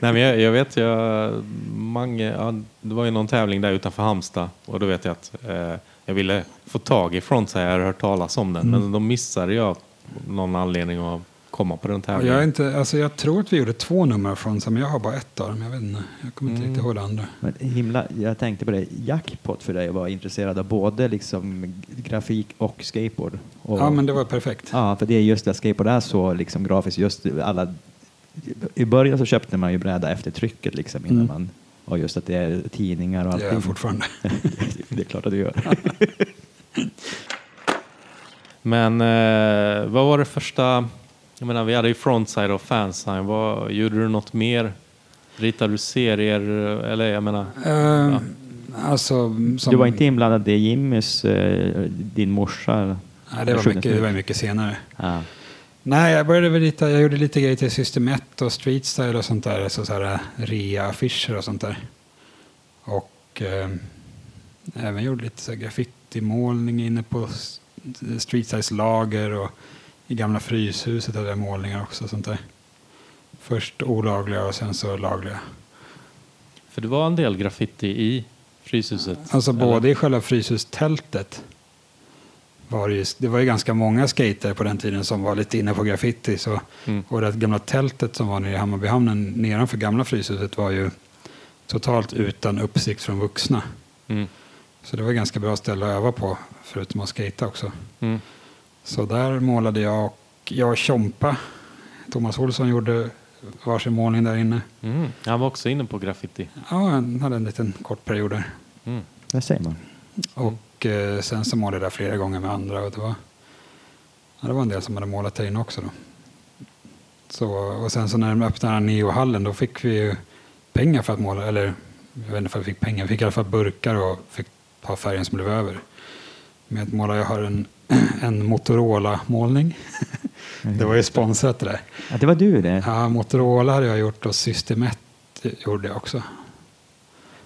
C: Nej, men jag, jag vet, jag, mange, ja, det var ju någon tävling där utanför Halmstad och då vet jag att eh, jag ville få tag i Frontside, jag hade hört talas om den,
B: Mm.
C: men då missade jag av någon anledning att komma på den tävlingen.
B: jag, är inte, alltså jag tror att vi gjorde två nummer Frontside, men jag har bara ett av dem. Jag, vet inte, jag kommer inte
C: Mm.
B: riktigt ihåg det andra.
A: Men himla, jag tänkte på det, jackpot för dig att vara intresserad av både liksom grafik och skateboard. Och,
B: Ja, men det var perfekt.
A: Ja, för det är just det, skateboard är så liksom grafiskt. Just alla, I början så köpte man ju bräda efter trycket liksom innan
B: Mm.
A: man, och just att det är tidningar och
B: Det
A: allting.
B: gör jag fortfarande.
A: det är klart att du gör.
C: Men eh, vad var det första, jag menar vi hade ju Frontside och Fansign, vad, gjorde du något mer? Ritade du serier eller jag menar?
B: Uh, Alltså, som,
A: Du var inte inblandad i Jimmys, eh, din morsa?
B: Nej, det var, mycket, det var mycket senare.
A: Ja.
B: Nej, jag började väl lite, jag gjorde lite grejer till System 1 och Street Style och sånt där. Så, så här eh, rea-affischer och sånt där. Och eh, även gjorde lite så här graffitimålning inne på S- Street Styles lager och i gamla Fryshuset hade jag målningar också. Sånt där. Först olagliga och sen så lagliga.
C: För det var en del graffiti i Fryshuset.
B: Alltså
C: eller?
B: både i själva Fryshustältet var det, ju, det var ju ganska många skater på den tiden som var lite inne på graffiti. Så,
C: Mm.
B: Och det gamla tältet som var nere i Hammarbyhamnen nedanför gamla Fryshuset var ju totalt utan uppsikt från vuxna.
C: Mm.
B: Så det var ett ganska bra ställe att öva på, förutom att skata också.
C: Mm.
B: Så där målade jag och jag och Tjompa, Thomas Olsson gjorde varsin målning där inne.
C: Mm. Han var också inne på graffiti.
B: Ja, han hade en liten kort period där.
C: Mm.
A: Det säger man.
B: Och eh, sen så målade jag där flera gånger med andra. Och det, var, ja, det var en del som hade målat där inne också. Då. Så, och sen så när de öppnade Neo-hallen då fick vi ju pengar för att måla. Eller jag vet inte om vi fick pengar. Vi fick i alla fall burkar och fick ha färgen som blev över. Med att måla, jag har en, en Motorola-målning. det var ju sponsrat det där.
A: Ja, det var du det.
B: Ja, Motorola hade jag gjort och System 1 gjorde jag också.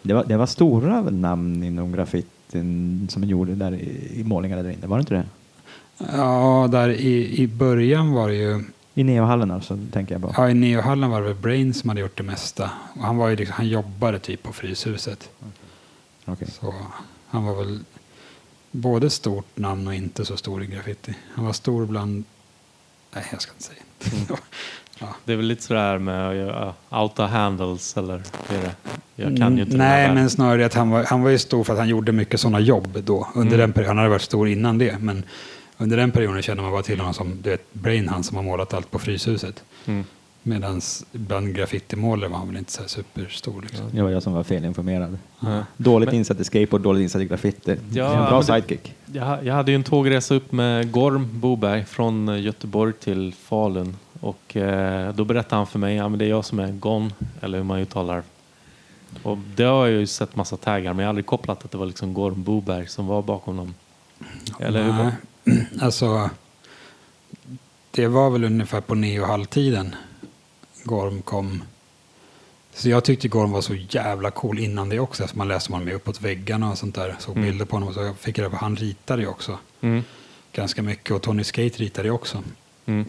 A: Det var, det var stora namn inom graffitin som gjorde där i, i målningarna där inne, var det inte det?
B: Ja, där i, i början var det ju
A: I Neohallen alltså, tänker jag bara.
B: Ja, i Neohallen var det väl Brain som hade gjort det mesta. Och han, var ju liksom, han jobbade typ på Fryshuset.
A: Okej.
B: Så han var väl både stort namn och inte så stor i graffiti. Han var stor bland... Nej, jag ska inte säga.
C: Mm. Det är väl lite sådär med att göra auto-handles eller är det? Jag kan ju inte
B: Mm, Nej,
C: det
B: men snarare att han var, han var ju stor för att han gjorde mycket sådana jobb då. Under
C: Mm.
B: den perioden. Han hade varit stor innan det. Men under den perioden känner man bara till honom som du vet, Brain, han som har målat allt på Fryshuset.
C: Mm.
B: Medan bland graffitimålare var han väl inte så här superstor. Liksom.
A: Det var jag som var felinformerad.
C: Ja.
A: Dåligt
B: Men-
A: insatt i skateboard, dåligt insatt i graffiti.
C: Ja,
A: en bra sidekick.
C: Jag, jag hade ju en tågresa upp med Gorm Boberg från eh, Göteborg till Falun. Och eh, då berättade han för mig, ja men det är jag som är Gon, eller hur man uttalar. Och det har jag ju sett massa taggar, men jag har aldrig kopplat att det var liksom Gorm Boberg som var bakom dem. Eller hur?
B: Alltså, det var väl ungefär på neo-halvtiden Gorm kom. Så jag tyckte Gorm var så jävla cool innan det också. Man läste om honom uppåt väggarna och sånt där. Såg
C: Mm.
B: bilder på honom. Så jag fick reda på han ritade ju också
C: Mm.
B: ganska mycket. Och Tony Skate ritade ju också.
C: Mm.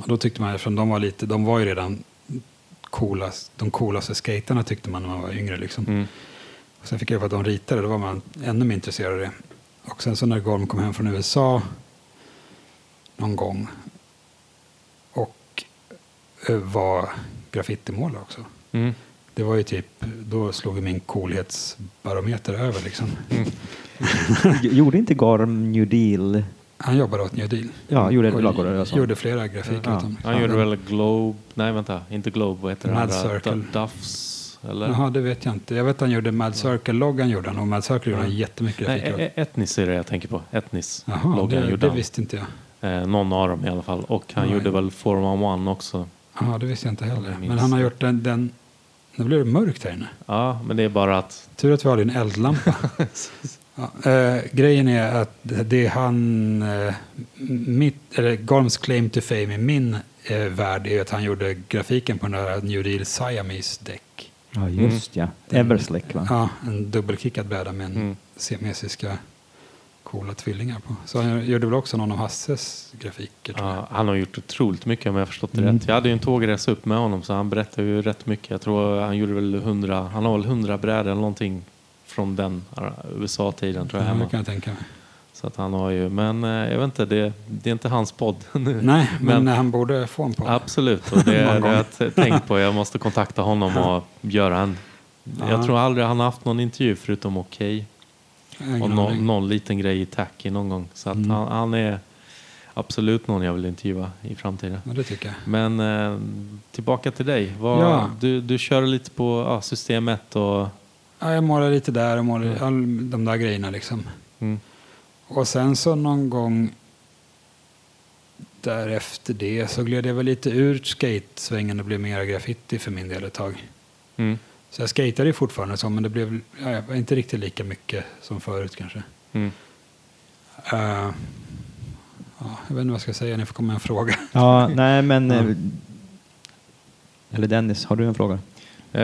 B: Och då tyckte man, eftersom de var lite, de var ju redan coolast, de coolaste skaterna tyckte man när man var yngre liksom.
C: Mm.
B: Och sen fick jag reda på att de ritade, då var man ännu mer intresserad av det. Och sen så när Gorm kom hem från USA någon gång var graffitimålare också.
C: Mm.
B: Det var ju typ, då slog min coolhetsbarometer över liksom.
A: Gjorde inte Gorm New Deal?
B: Han jobbade åt New Deal.
A: Ja, gjorde
B: Och
A: så.
B: Gjorde flera grafiker
A: Ja.
C: Han gjorde väl Globe, nej vänta, inte Globe, vad heter det?
B: Mad
C: andra?
B: Circle.
C: Du- Duffs, eller?
B: Jaha, det vet jag inte. Jag vet att han gjorde Mad Circle-loggan gjorde han och Mad Circle gjorde han jättemycket
C: Nej,
B: grafik. Åt.
C: E- Etnis är det jag tänker på. Etnis
B: Jaha,
C: loggan
B: det,
C: gjorde
B: det
C: han.
B: visste inte jag.
C: Eh, någon av dem i alla fall. Och han
B: Ja,
C: gjorde väl 411 också.
B: Ja, det visste jag inte heller.
C: Jag
B: Men han har gjort den, den... Nu blev det mörkt här inne.
C: Ja, men det är bara att...
B: Tur att vi har din eldlampa. ja, eh, grejen är att det är han... Eh, mitt, eller Gorms claim to fame i min eh, värld är att han gjorde grafiken på den där New Deal Siamese däck.
A: Ja, just ja. Everslick va?
B: Ja, en dubbelkickad bräda med en
C: Mm.
B: siamesiska coola tvillingar på. Så han gjorde väl också någon av Hasses grafiker. tror jag.
C: Ja, han har gjort otroligt mycket om jag förstått det
A: Mm.
C: rätt. Jag hade ju en tågresa upp med honom så han berättade ju rätt mycket. Jag tror han gjorde väl 100, han har väl 100 brädor eller någonting från den eh, USA-tiden tror jag
B: Ja, det kan jag tänka mig.
C: Så att han har ju, men eh, jag vet inte, det, det är inte hans podd nu.
B: Nej, men,
C: Men-
B: han borde få en på.
C: Absolut, och det har jag tänkt på. Jag måste kontakta honom och göra en.
B: Ja.
C: Jag tror aldrig han har haft någon intervju förutom Okej.
B: Ingen
C: och
B: aning.
C: någon liten grej i Tacky någon gång. Så att
B: Mm.
C: han, han är absolut någon jag vill intervjua i framtiden.
B: Ja, det tycker jag.
C: Men eh, tillbaka till dig. Vad,
B: Ja.
C: du, du kör lite på ja, system 1 och...
B: Ja, jag målar lite där och målar
C: Mm.
B: all, de där grejerna liksom.
C: Mm,
B: Och sen så någon gång därefter det så gled jag väl lite ur skatesvängen och blev mer graffiti för min del ett tag.
C: mm,
B: Så jag skatade ju fortfarande så, men det blev ja, inte riktigt lika mycket som förut kanske.
C: mm.
B: Eh, ja, jag vet inte vad jag ska säga, ni får komma med en fråga.
A: Ja, nej men... Eh, Eller Dennis, har du en fråga?
C: Eh,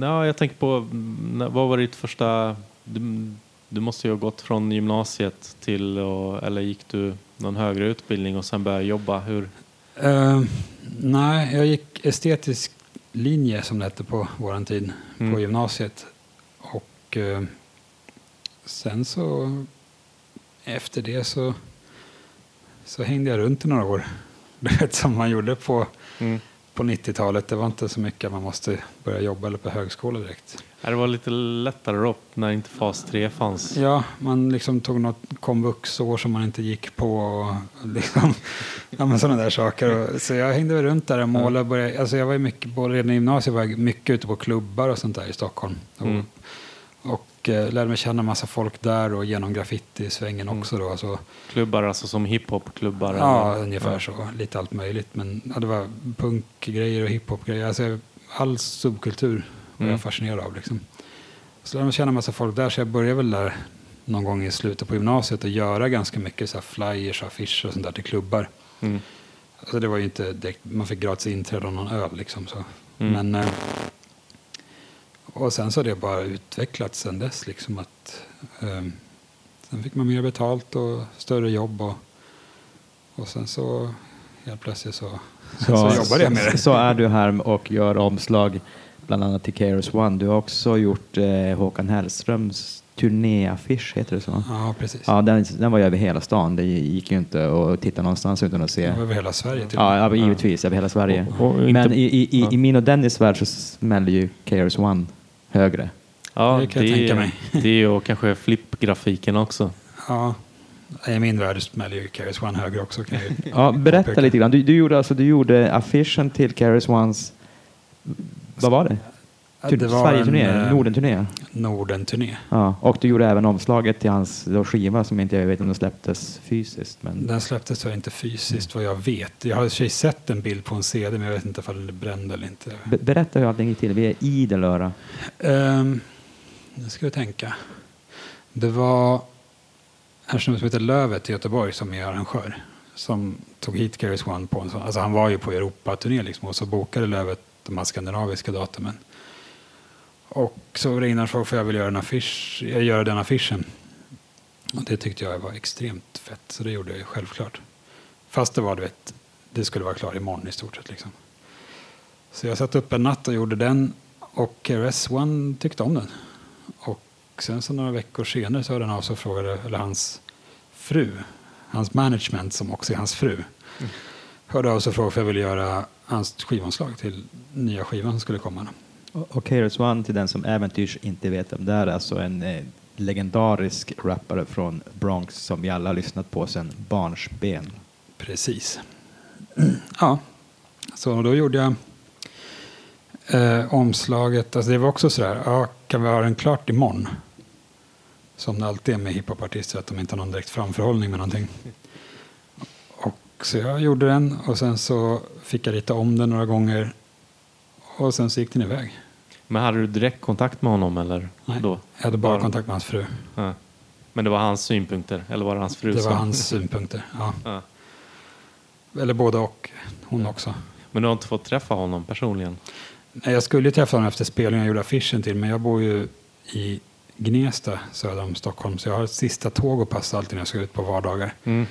C: ja, jag tänker på, mm, vad var ditt första... Du, du måste ju ha gått från gymnasiet till, och, eller gick du någon högre utbildning och sen började jobba? Hur?
B: Eh, nej, jag gick estetisk linje som det hette på våran tid
C: Mm.
B: på gymnasiet. Och eh, sen så efter det så, så hängde jag runt i några år. Du vet som man gjorde på,
C: Mm.
B: På 90-talet. Det var inte så mycket man måste börja jobba eller på högskola direkt.
C: Det var lite lättare då när inte fas 3 fanns.
B: Ja, man liksom tog något komvuxår som man inte gick på. Och liksom, ja, sådana där saker. Och, så jag hängde väl runt där och målade. och Började, alltså jag var mycket, både redan i gymnasiet var jag mycket ute på klubbar och sånt där i Stockholm.
C: Mm.
B: Och, och eh, lärde mig känna massa folk där och genom graffiti-svängen
C: Mm.
B: också. Då, så,
C: Klubbar alltså som hiphopklubbar?
B: ja,
C: eller?
B: ungefär
C: Ja.
B: så. Lite allt möjligt. Men ja, det var punkgrejer och hiphopgrejer. Alltså, all subkultur var
C: Mm.
B: jag fascinerad av. Liksom. Så lärde mig känna massa folk där. Så jag började väl där någon gång i slutet på gymnasiet och göra ganska mycket så flyers och affischer och sånt där till klubbar.
C: Mm.
B: Alltså det var ju inte direkt, man fick gratis inträde och någon öl liksom. Så.
C: Mm.
B: Men, eh, och sen så har det bara utvecklats sen dess. Liksom att, eh, sen fick man mer betalt och större jobb. Och, och sen så helt plötsligt så, så, jobbade jag med det.
A: Så är du här och gör omslag bland annat till Kairos One. Du har också gjort eh, Håkan Hellströms turnéaffisch, heter det så?
B: Ja, precis.
A: Ja, den, den var ju över hela stan. Det gick ju inte att titta någonstans utan att se.
B: Det var över hela Sverige till
A: Ja, ja givetvis, över hela Sverige.
C: Och- och inte-
A: Men i, i, i,
C: ja.
A: i min och Dennis värld så smäller ju Kairos One högre.
C: Ja,
B: Det kan jag tänka mig.
C: Det är ju kanske flippgrafiken också.
B: Ja, i min värld smäller ju Carries One högre också. Kan jag
A: Ja, berätta lite grann. Du, du, gjorde alltså, du gjorde affischen till Kairos Ones, vad var det?
B: Det var
A: Sverige-turné,
B: eh,
A: Norden-turné.
B: Norden-turné.
A: Ja, och du gjorde även omslaget till hans skiva som inte jag vet om den släpptes fysiskt. Men...
B: Den släpptes tyvärr inte fysiskt vad jag vet. Jag har i sett en bild på en CD men jag vet inte om den är bränd eller inte.
A: Be- berätta hur allting gick till. Vi är idel öra.
B: Um, nu ska vi tänka. Det var en som heter Lövet i Göteborg som är arrangör. Som tog hit Carries One på en sån. Alltså han var ju på Europaturné liksom och så bokade Lövet de här skandinaviska datumen. Och så och frågade om jag ville göra, en affisch, jag göra den affischen. Och det tyckte jag var extremt fett så det gjorde jag ju självklart. Fast det var, du vet, det skulle vara klar imorgon i stort sett liksom. Så jag satt upp en natt och gjorde den och KRS-One tyckte om den. Och sen så några veckor senare så hörde han av sig och frågade, eller hans fru, hans management som också är hans fru, hörde av sig och frågade för jag ville göra hans skivomslag till nya skivan som skulle komma.
A: Och och Kairos One, till den som äventyrs inte vet vem det är, alltså en eh, legendarisk rappare från Bronx som vi alla har lyssnat på sedan barnsben.
B: Precis. Ja, så då gjorde jag eh, omslaget. Alltså det var också sådär, ja, kan vi ha den klart imorgon? Som det alltid är med hiphopartister, att de inte har någon direkt framförhållning med någonting. Och så jag gjorde den och sen så fick jag rita om den några gånger. Och sen så gick den iväg.
C: Men hade du direkt kontakt med honom eller?
B: Nej,
C: Då?
B: Jag hade bara kontakt med hans fru.
C: Ja. Men det var hans synpunkter? Eller var det hans fru
B: Det var
C: som-
B: hans synpunkter. Ja.
C: Ja.
B: Eller både och. Hon också.
C: Men du har inte fått träffa honom personligen?
B: Nej, Jag skulle ju träffa honom efter spelningen jag gjorde affischen till, men jag bor ju i Gnesta söder om Stockholm, så jag har ett sista tåg att passa alltid när jag ska ut på vardagar.
C: Mm.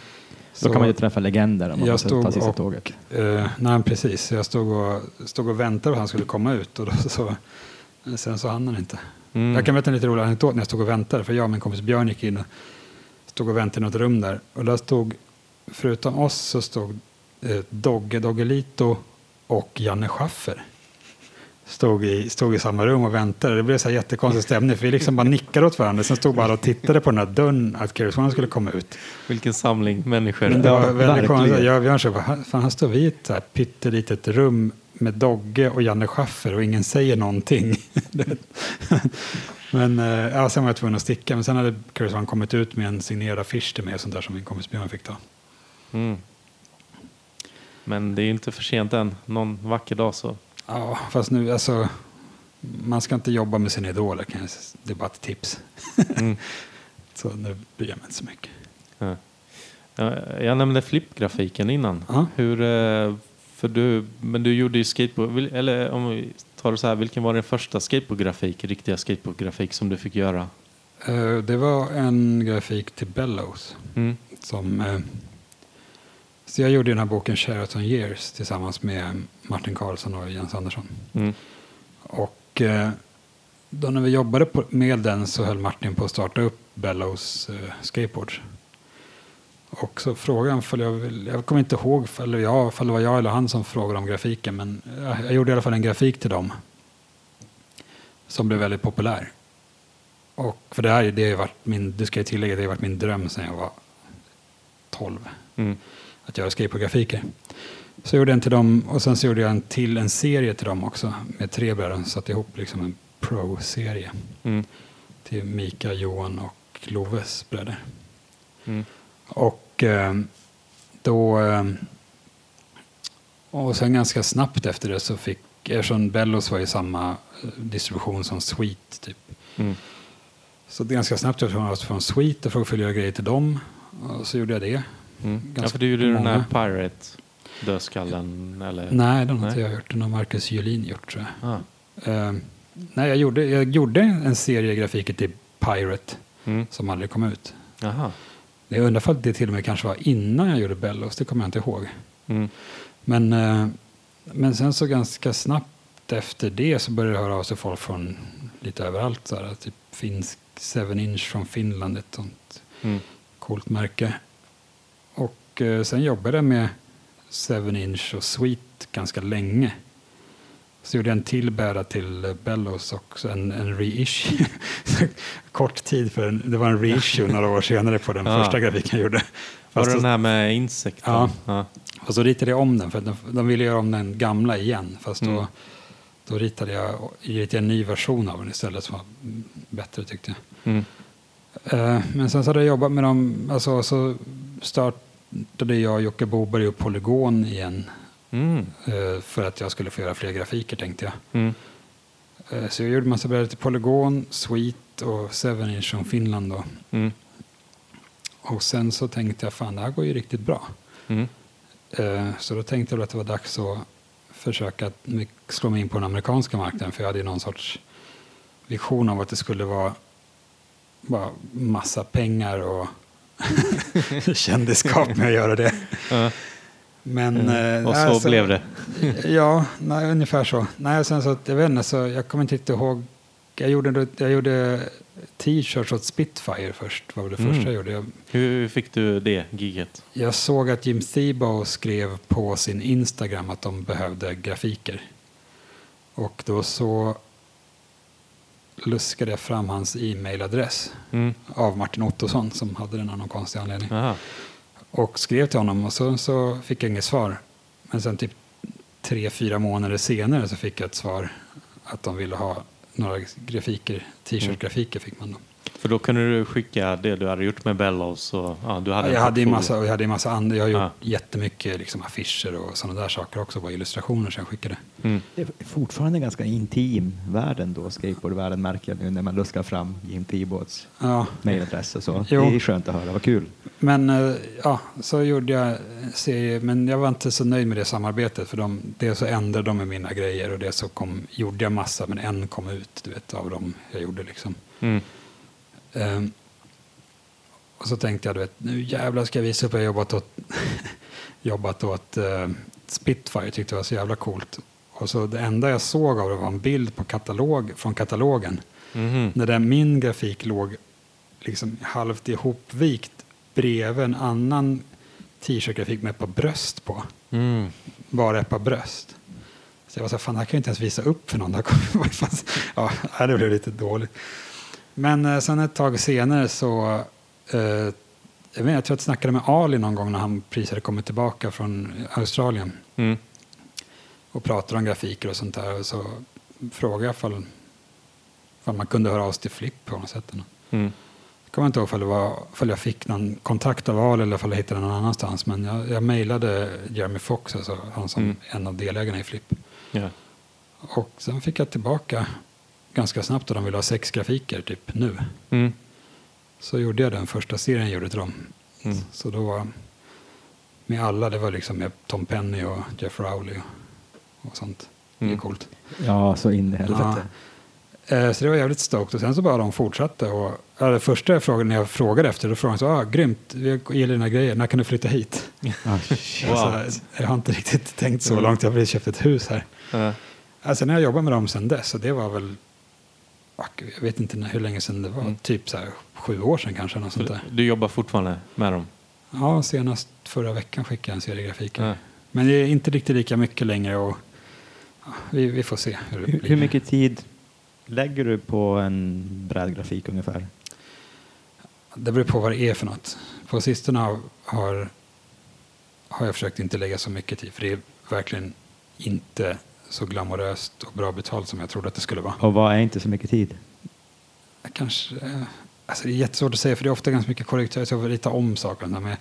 A: Då kan man ju träffa legender om man
B: jag
A: måste ta
B: stod
A: sista
B: och-
A: tåget.
B: Eh, nej, precis. Så Jag stod och, stod och väntade på att han skulle komma ut och då så, sen så hann han inte.
C: Mm.
B: Jag kan berätta en lite rolig anekdot när jag stod och väntade, för jag och min kompis Björn gick in och stod och väntade i något rum där. Och där stod, förutom oss, så stod eh, Dogge Doggelito och Janne Schaffer. Stod i, stod i samma rum och väntade. Det blev så här jättekonstig stämning, för vi liksom bara nickade åt varandra. Sen stod bara alla och tittade på den här dörren att Carrie Swan skulle komma ut.
C: Vilken samling människor.
B: Men det var väldigt
A: verkligen.
B: konstigt. Jag och Björn sa, "Vad fan, här står vi i ett så här pyttelitet rum med Dogge och Janne Schaffer och ingen säger någonting. men eh, ja, sen var jag tvungen att sticka. Men sen hade Curtis kommit ut med en signerad affisch till mig och sånt där som min kompis Björn fick ta.
C: Mm. Men det är inte för sent än. Någon vacker dag så.
B: Ja, fast nu, alltså, man ska inte jobba med sina idoler. Kan jag, det är bara ett tips.
C: Mm.
B: Så nu bryr jag mig inte så mycket.
C: Ja. Ja, Jag nämnde flippgrafiken innan.
B: Ja.
C: Hur, eh, för du, men du gjorde ju skateboard, eller om vi tar det så här, vilken var din första skateboardgrafik, riktiga skateboardgrafik som du fick göra?
B: Eh, det var en grafik till Bellows.
C: Mm.
B: Som, eh, så jag gjorde den här boken Sheraton Years tillsammans med Martin Karlsson och Jens Andersson.
C: Mm.
B: Och eh, då när vi jobbade med den så höll Martin på att starta upp Bellows eh, Skateboards. Och så han, ifall jag, vill, jag kommer inte ihåg ifall, jag, ifall det var jag eller han som frågade om grafiken, men jag, jag gjorde i alla fall en grafik till dem. Som blev väldigt populär. Och för det här, det har varit min, det ska jag tillägga, det har varit min dröm sedan jag var 12
C: Mm.
B: Att göra skateboardgrafiker. Så jag gjorde en till dem och sen så gjorde jag en till en serie till dem också med tre bröder. Satte ihop liksom en pro-serie
C: Mm.
B: till Mika, Johan och Loves bröder.
C: Mm.
B: Och eh, då... Eh, och sen ganska snabbt efter det så fick, eftersom Bellos var i samma eh, distribution som Sweet typ.
C: Mm.
B: Så det ganska snabbt jag från Sweet och frågade om jag grejer till dem. Och så gjorde jag det.
C: Mm. Ja, för du gjorde den här. Pirate dödskallen eller?
B: Nej, den har inte jag gjort. Den har Marcus Julin gjort tror jag.
C: Ah.
B: Eh, nej, jag gjorde, jag gjorde en serie grafiker till Pirate
C: Mm.
B: som aldrig kom ut.
C: Jaha.
B: Jag undrar att det till och med kanske var innan jag gjorde Bellows, det kommer jag inte ihåg.
C: Mm.
B: Men, eh, men sen så ganska snabbt efter det så började det höra av sig folk från lite överallt. Så här, typ finsk 7 inch från Finland, ett sånt
C: Mm.
B: coolt märke. Och eh, sen jobbade jag med 7 inch och Sweet ganska länge. Så gjorde jag en till bräda till eh, Bellows också, en, en reissue. Kort tid för en, det var en reissue några år senare på den
C: Ja.
B: första grafiken jag gjorde.
C: Var det den här med insekten?
B: Ja.
C: ja.
B: och så ritade jag om den, för de, de ville göra om den gamla igen. Fast då,
C: Mm.
B: då ritade jag, ritade en ny version av den istället som var bättre tyckte jag.
C: Mm.
B: Eh, men sen så hade jag jobbat med dem, alltså så startade jag och Jocke Boberg upp Polygon igen.
C: Mm.
B: eh, för att jag skulle få göra fler grafiker tänkte jag.
C: Mm.
B: Eh, så jag gjorde massa brädor till Polygon, Sweet och 7 inch från Finland då.
C: Mm.
B: Och sen så tänkte jag, fan det här går ju riktigt bra.
C: Mm.
B: Eh, Så då tänkte jag att det var dags att försöka slå mig in på den amerikanska marknaden. För jag hade ju någon sorts vision av att det skulle vara bara massa pengar och kändisskap med att göra det.
C: Ja.
B: Men,
C: Mm.
B: eh,
C: Och så
B: alltså-
C: blev det.
B: Ja, nej, ungefär så. Nej, sen så jag vet inte, så jag kommer inte riktigt ihåg. Jag gjorde, jag gjorde t-shirts åt Spitfire först, var det
C: Mm.
B: första jag gjorde. Jag,
C: Hur fick du det giget?
B: jag såg att Jim Thiebaud skrev på sin Instagram att de behövde grafiker. Och då så luskade jag fram hans e-mailadress
C: Mm.
B: av Martin Ottosson som hade den av någon konstig anledning.
C: Aha.
B: Och skrev till honom och så, så fick jag inget svar. Men sen typ tre, fyra månader senare så fick jag ett svar att de ville ha några grafiker, t-shirt-grafiker fick man då.
C: För då kunde du skicka det du hade gjort med Bellows och ja, du hade en
B: jag hade ju massa, och jag hade ju massa andra, jag har gjort
C: Ja.
B: jättemycket liksom, affischer och sådana där saker också, bara illustrationer som jag skickade.
C: Mm.
A: Det är fortfarande ganska intim världen då, skateboardvärlden märker jag nu när man luskar fram Jim Thibauds
B: Ja,
A: mailadress och så.
B: Jo.
A: Det är skönt att höra, vad kul.
B: men eh, ja, så gjorde jag serie, men jag var inte så nöjd med det samarbetet för de, dels så ändrade de med mina grejer och dels så kom, gjorde jag massa, men en kom ut, du vet, av dem jag gjorde liksom.
C: Mm.
B: Ehm, och så tänkte jag, du vet, nu jävlar ska jag visa upp. Jag har jobbat åt, jobbat åt eh, Spitfire, tyckte det var så jävla coolt. Och så det enda jag såg av det var en bild på katalog, från katalogen.
C: Mhm.
B: När den, min grafik låg liksom halvt ihopvikt bredvid en annan t-shirt-grafik med ett par bröst på.
C: Mm.
B: Bara ett par bröst. Så jag var så här, fan det här kan jag inte ens visa upp för någon. Ja, det blev lite dåligt. Men eh, sen ett tag senare så, eh, jag, vet, jag tror att jag snackade med Ali någon gång när han precis hade kommit tillbaka från Australien
C: Mm.
B: och pratade om grafiker och sånt där. Och så frågade jag ifall, ifall man kunde höra av sig till Flipp på något sätt.
C: Mm.
B: Jag kommer inte ihåg ifall, var, ifall jag fick någon kontakt av Ali eller ifall jag hittade någon annanstans. Men jag, jag mejlade Jeremy Fox, alltså han som
C: Mm.
B: en av delägarna i Flipp.
C: Ja.
B: Och sen fick jag tillbaka ganska snabbt och de ville ha sex grafiker typ nu.
C: Mm.
B: Så gjorde jag den första serien jag gjorde till dem.
C: Mm.
B: Så då var med alla, det var liksom med Tom Penny och Jeff Rowley och, och sånt. Det är
C: Mm.
B: coolt.
A: Ja, så in i helvete.
B: Eh, Så det var jävligt stoked. Och sen så bara de fortsatte. Och, ja, det första jag frågade, när jag frågade efter, då frågade de så, ah, grymt, vi gillar dina grejer, när kan du flytta hit?
C: Wow.
B: Alltså, jag har inte riktigt tänkt så
C: Mm.
B: långt, jag har precis köpt ett hus här.
C: Ja.
B: Alltså när jag jobbade med dem sen dess, så det var väl, jag vet inte när, hur länge sedan det var,
C: Mm.
B: typ så här, sju år sedan kanske. Något sånt
C: Så
B: där.
C: Du jobbar fortfarande med dem?
B: Ja, senast förra veckan skickade jag en serie grafiker.
C: Ja.
B: Men det är inte riktigt lika mycket längre och ja, vi, vi får se hur det
A: Hur,
B: blir.
A: hur mycket tid lägger du på en brädgrafik ungefär?
B: Det beror på vad det är för något. På sistone har, har, har jag försökt inte lägga så mycket tid, för det är verkligen inte så glamoröst och bra betalt som jag trodde att det skulle vara.
A: Och vad är inte så mycket tid?
B: Kanske, alltså det är jättesvårt att säga, för det är ofta ganska mycket korrektörer, så jag får rita om saker. Men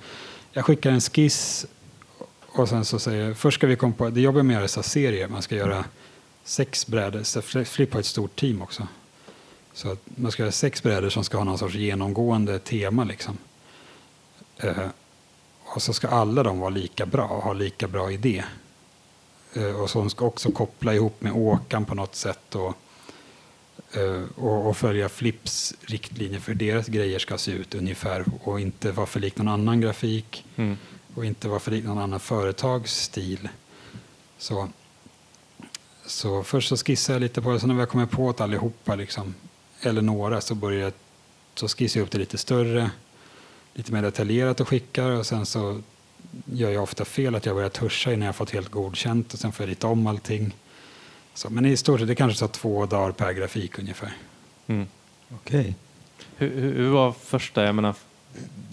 B: jag skickar en skiss och sen så säger jag, först ska vi komma på, det jobbar med att göra så serier, man ska göra sex brädor, så har ett stort team också. Så att man ska göra sex brädor som ska ha någon sorts genomgående tema liksom. Eh, och så ska alla de vara lika bra och ha lika bra idé. Eh, och de ska också koppla ihop med åkan på något sätt och, eh, och, och följa Flips riktlinjer för deras grejer ska se ut ungefär och inte vara för lik någon annan grafik.
C: Mm.
B: och inte vara för lik någon annan företagsstil. Så, så först så skissade jag lite på det, så när jag kommer på att allihopa, liksom, eller några, så börjar jag, så skissar jag upp det lite större, lite mer detaljerat och skickar och sen så gör jag ofta fel att jag börjar tuscha innan jag fått helt godkänt och sen får jag rita om allting. Så, men i stort sett, det kanske tar två dagar per grafik ungefär.
C: Mm.
A: Okej.
C: Hur, hur, hur var första, jag menar,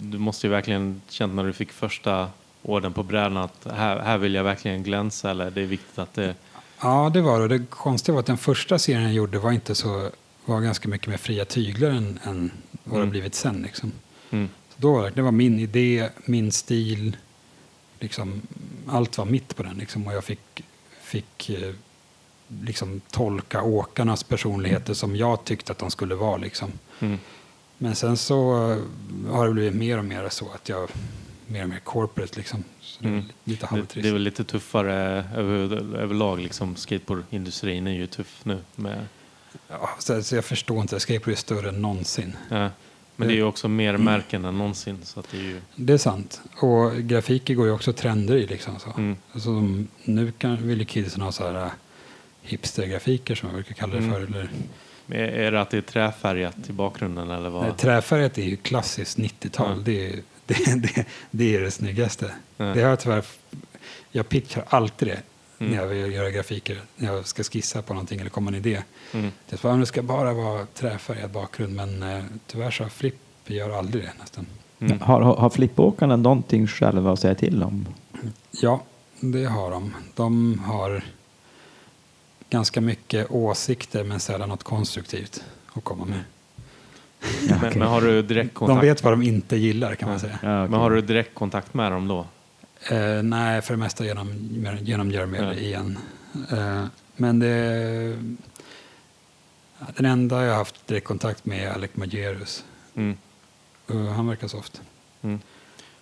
C: du måste ju verkligen känt när du fick första orden på brädan att här, här vill jag verkligen glänsa eller det är viktigt att det...
B: Ja, det var det. Det konstiga var att den första serien jag gjorde var inte så, var ganska mycket mer fria tyglar än, än vad det
C: Mm.
B: har blivit sen. Liksom.
C: Mm.
B: Så då var det, det var min idé, min stil, liksom, allt var mitt på den. Liksom, och jag fick, fick eh, liksom, tolka åkarnas personligheter som jag tyckte att de skulle vara. Liksom.
C: Mm.
B: Men sen så eh, har det blivit mer och mer så att jag mer och mer corporate liksom. Så det är
C: Mm.
B: lite halvtrist.
C: det är väl lite tuffare över, överlag, liksom skateboardindustrin är ju tuff nu. Med,
B: Ja, så, så jag förstår inte, skateboard är större än någonsin.
C: ja. Men det är ju också mer
B: Mm.
C: märken än någonsin. Så att det är ju,
B: Det är sant. Och grafiker går ju också trender i. Liksom, så.
C: mm.
B: Alltså, nu kan, vill ju kidsen ha så här äh, hipstergrafiker som jag brukar kalla det
C: Mm.
B: för. Eller,
C: är, det att det är träfärgat i bakgrunden eller vad?
B: Nej, Träfärgat är ju klassiskt 90-tal.
C: Ja.
B: Det, är, det, det, det är det snyggaste.
C: Ja.
B: Det har jag tyvärr... Jag pitchar alltid det
C: Mm.
B: när jag vill göra grafiker. När jag ska skissa på någonting eller komma en idé.
C: Mm.
B: Det, är så, "Ja, det ska bara vara träfärgad bakgrund men eh, tyvärr så har Flipp gör aldrig det nästan.
C: Mm.
A: Har, har, flippåkarna någonting själva att säga till om?
B: Ja, det har de. De har ganska mycket åsikter men sällan något konstruktivt att komma med.
A: Ja,
C: Men,
A: okej.
C: men har du direktkontakt?
B: De vet vad de inte gillar kan man säga.
A: Ja, okej.
C: Men har du direktkontakt med dem då?
B: Eh, nej, för det mesta genom, genom Jeremy
C: Ja.
B: igen. Eh, men det... ja, Den enda jag har haft direktkontakt med är Alec Majerus.
C: Mm.
B: Uh, han verkar soft.
C: Mm.